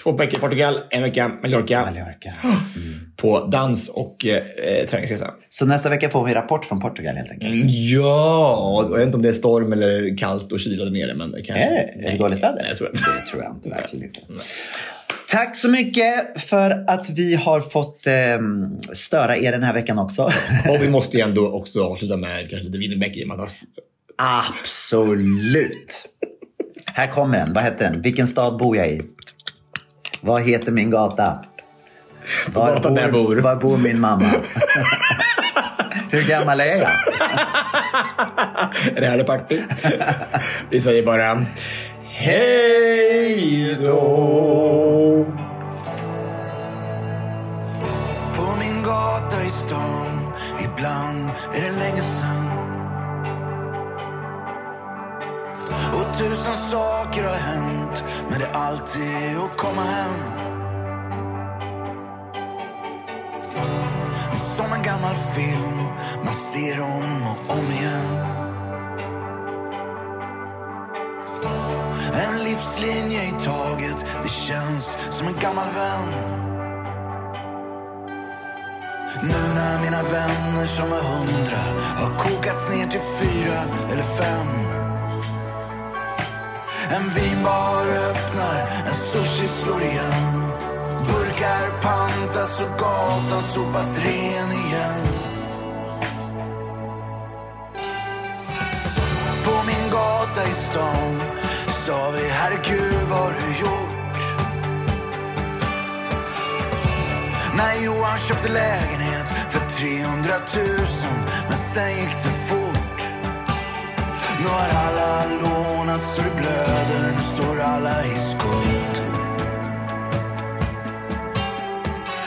Två veckor i Portugal, en vecka Mallorca. Mallorca. På dans och eh, träningsresa. Så nästa vecka får vi rapport från Portugal helt enkelt. Mm, Ja, jag vet inte om det är storm eller kallt och kyligt nere. Men det kanske... Är det? Är det dåligt väder? Nej, jag tror inte. Det tror jag inte. Verkligen inte. Tack så mycket för att vi har fått eh, störa er den här veckan också. Och vi måste ju ändå också avsluta med kanske lite Winnerbäck i och Absolut. Här kommer den. Vad heter den? Vilken stad bor jag i? Vad heter min gata? Var gatan där bor. Var bor min mamma? Hur gammal är jag? Är det här party? Vi säger bara hej då. På min gata i stan Ibland är det länge sen Och tusen saker har hänt Men det är alltid att komma hem. Som en gammal film Man ser om och om igen. En livslinje i taget Det känns som en gammal vän nu när mina vänner som var hundra har kokats ner till fyra eller fem. En vinbar öppnar, en sushi slår igen. Burkar pantas och gatan sopas ren igen. På min gata i stan sa vi herregud vad har du gjort? När Johan köpte lägenhet för 300 000 Men sen gick det fort. Nu har alla lånat så det blöder Nu står alla i skuld.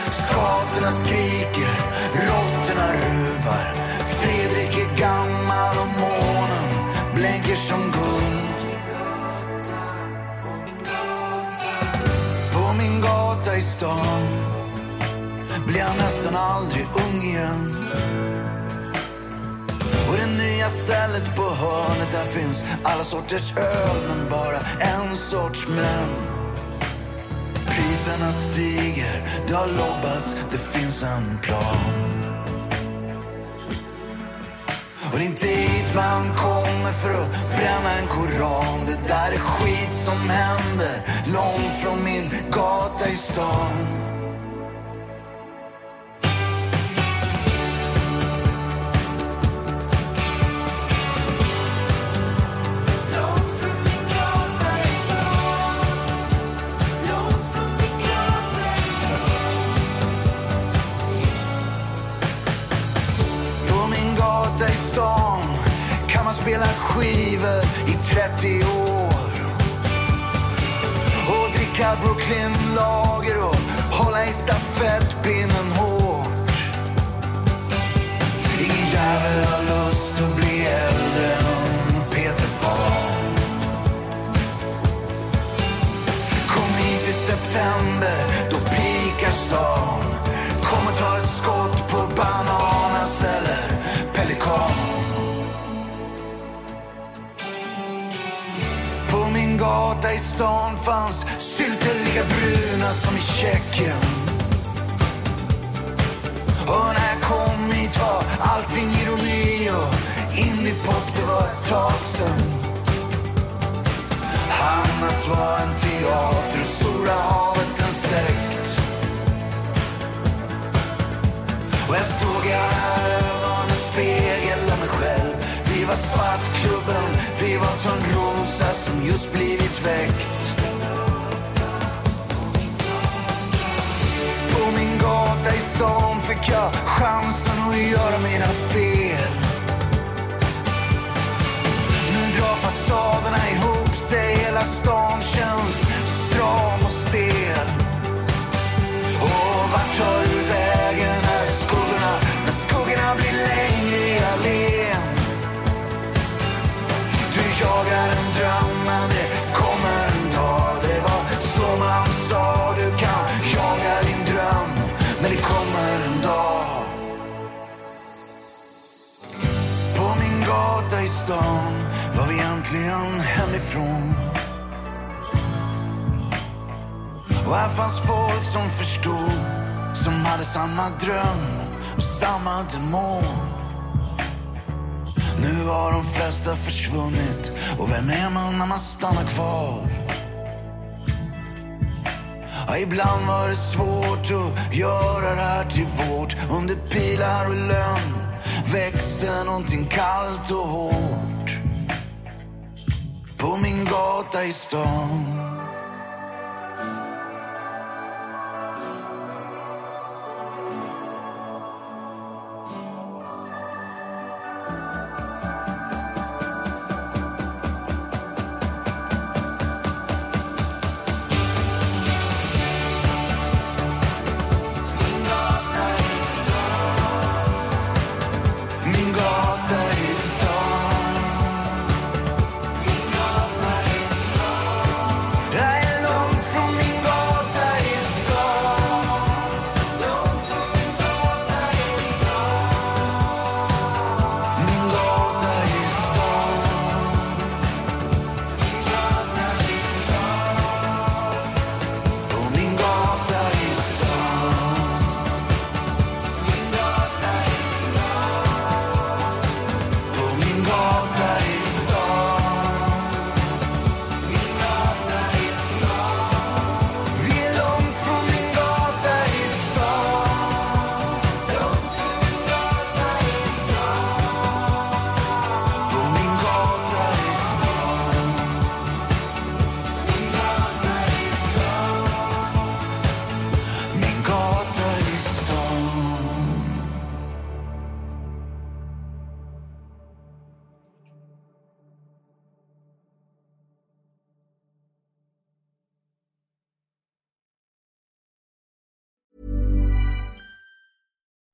Skatorna skriker, råttorna ruvar. Fredrik är gammal och månen blänker som guld. På gata i stan blir jag nästan aldrig ung igen. Och det nya stället på hörnet, där finns alla sorters öl, men bara en sorts män. Priserna stiger, det har lobbats, det finns en plan. Och det är inte hit man kommer för att bränna en koran. Det där är skit som händer långt från min gata i stan. Dricka lager och hålla i stafettpinnen hårt. Ingen jävel har lust att bli äldre än Peter Pan. Kom hit i september, då pikar stan. Kom och ta ett skott på bananas eller pelikan. På min gata i stan fanns vara som i Tjeckien. Och när jag kom hit var allting ironi och indiepop, det var ett tag sen. Hannas var en teater, stora havet en sekt. Och jag såg jag var en spegel mig själv. Vi var Svartklubben, vi var Törnrosa som just blivit väckt. Stan fick jag chansen att göra mina fel. Nu drar fasaderna ihop sig, hela stan känns stram och stel. Och vart tar du vägen när skuggorna, när skuggorna blir längre i allén? Du jagar en stan var vi äntligen hemifrån. Och här fanns folk som förstod Som hade samma dröm och samma demon. Nu har de flesta försvunnit och vem är man när man stannar kvar? Ja, ibland var det svårt att göra det här till vårt Under pilar och lögn växte någonting kallt och hårt På min gata i stan.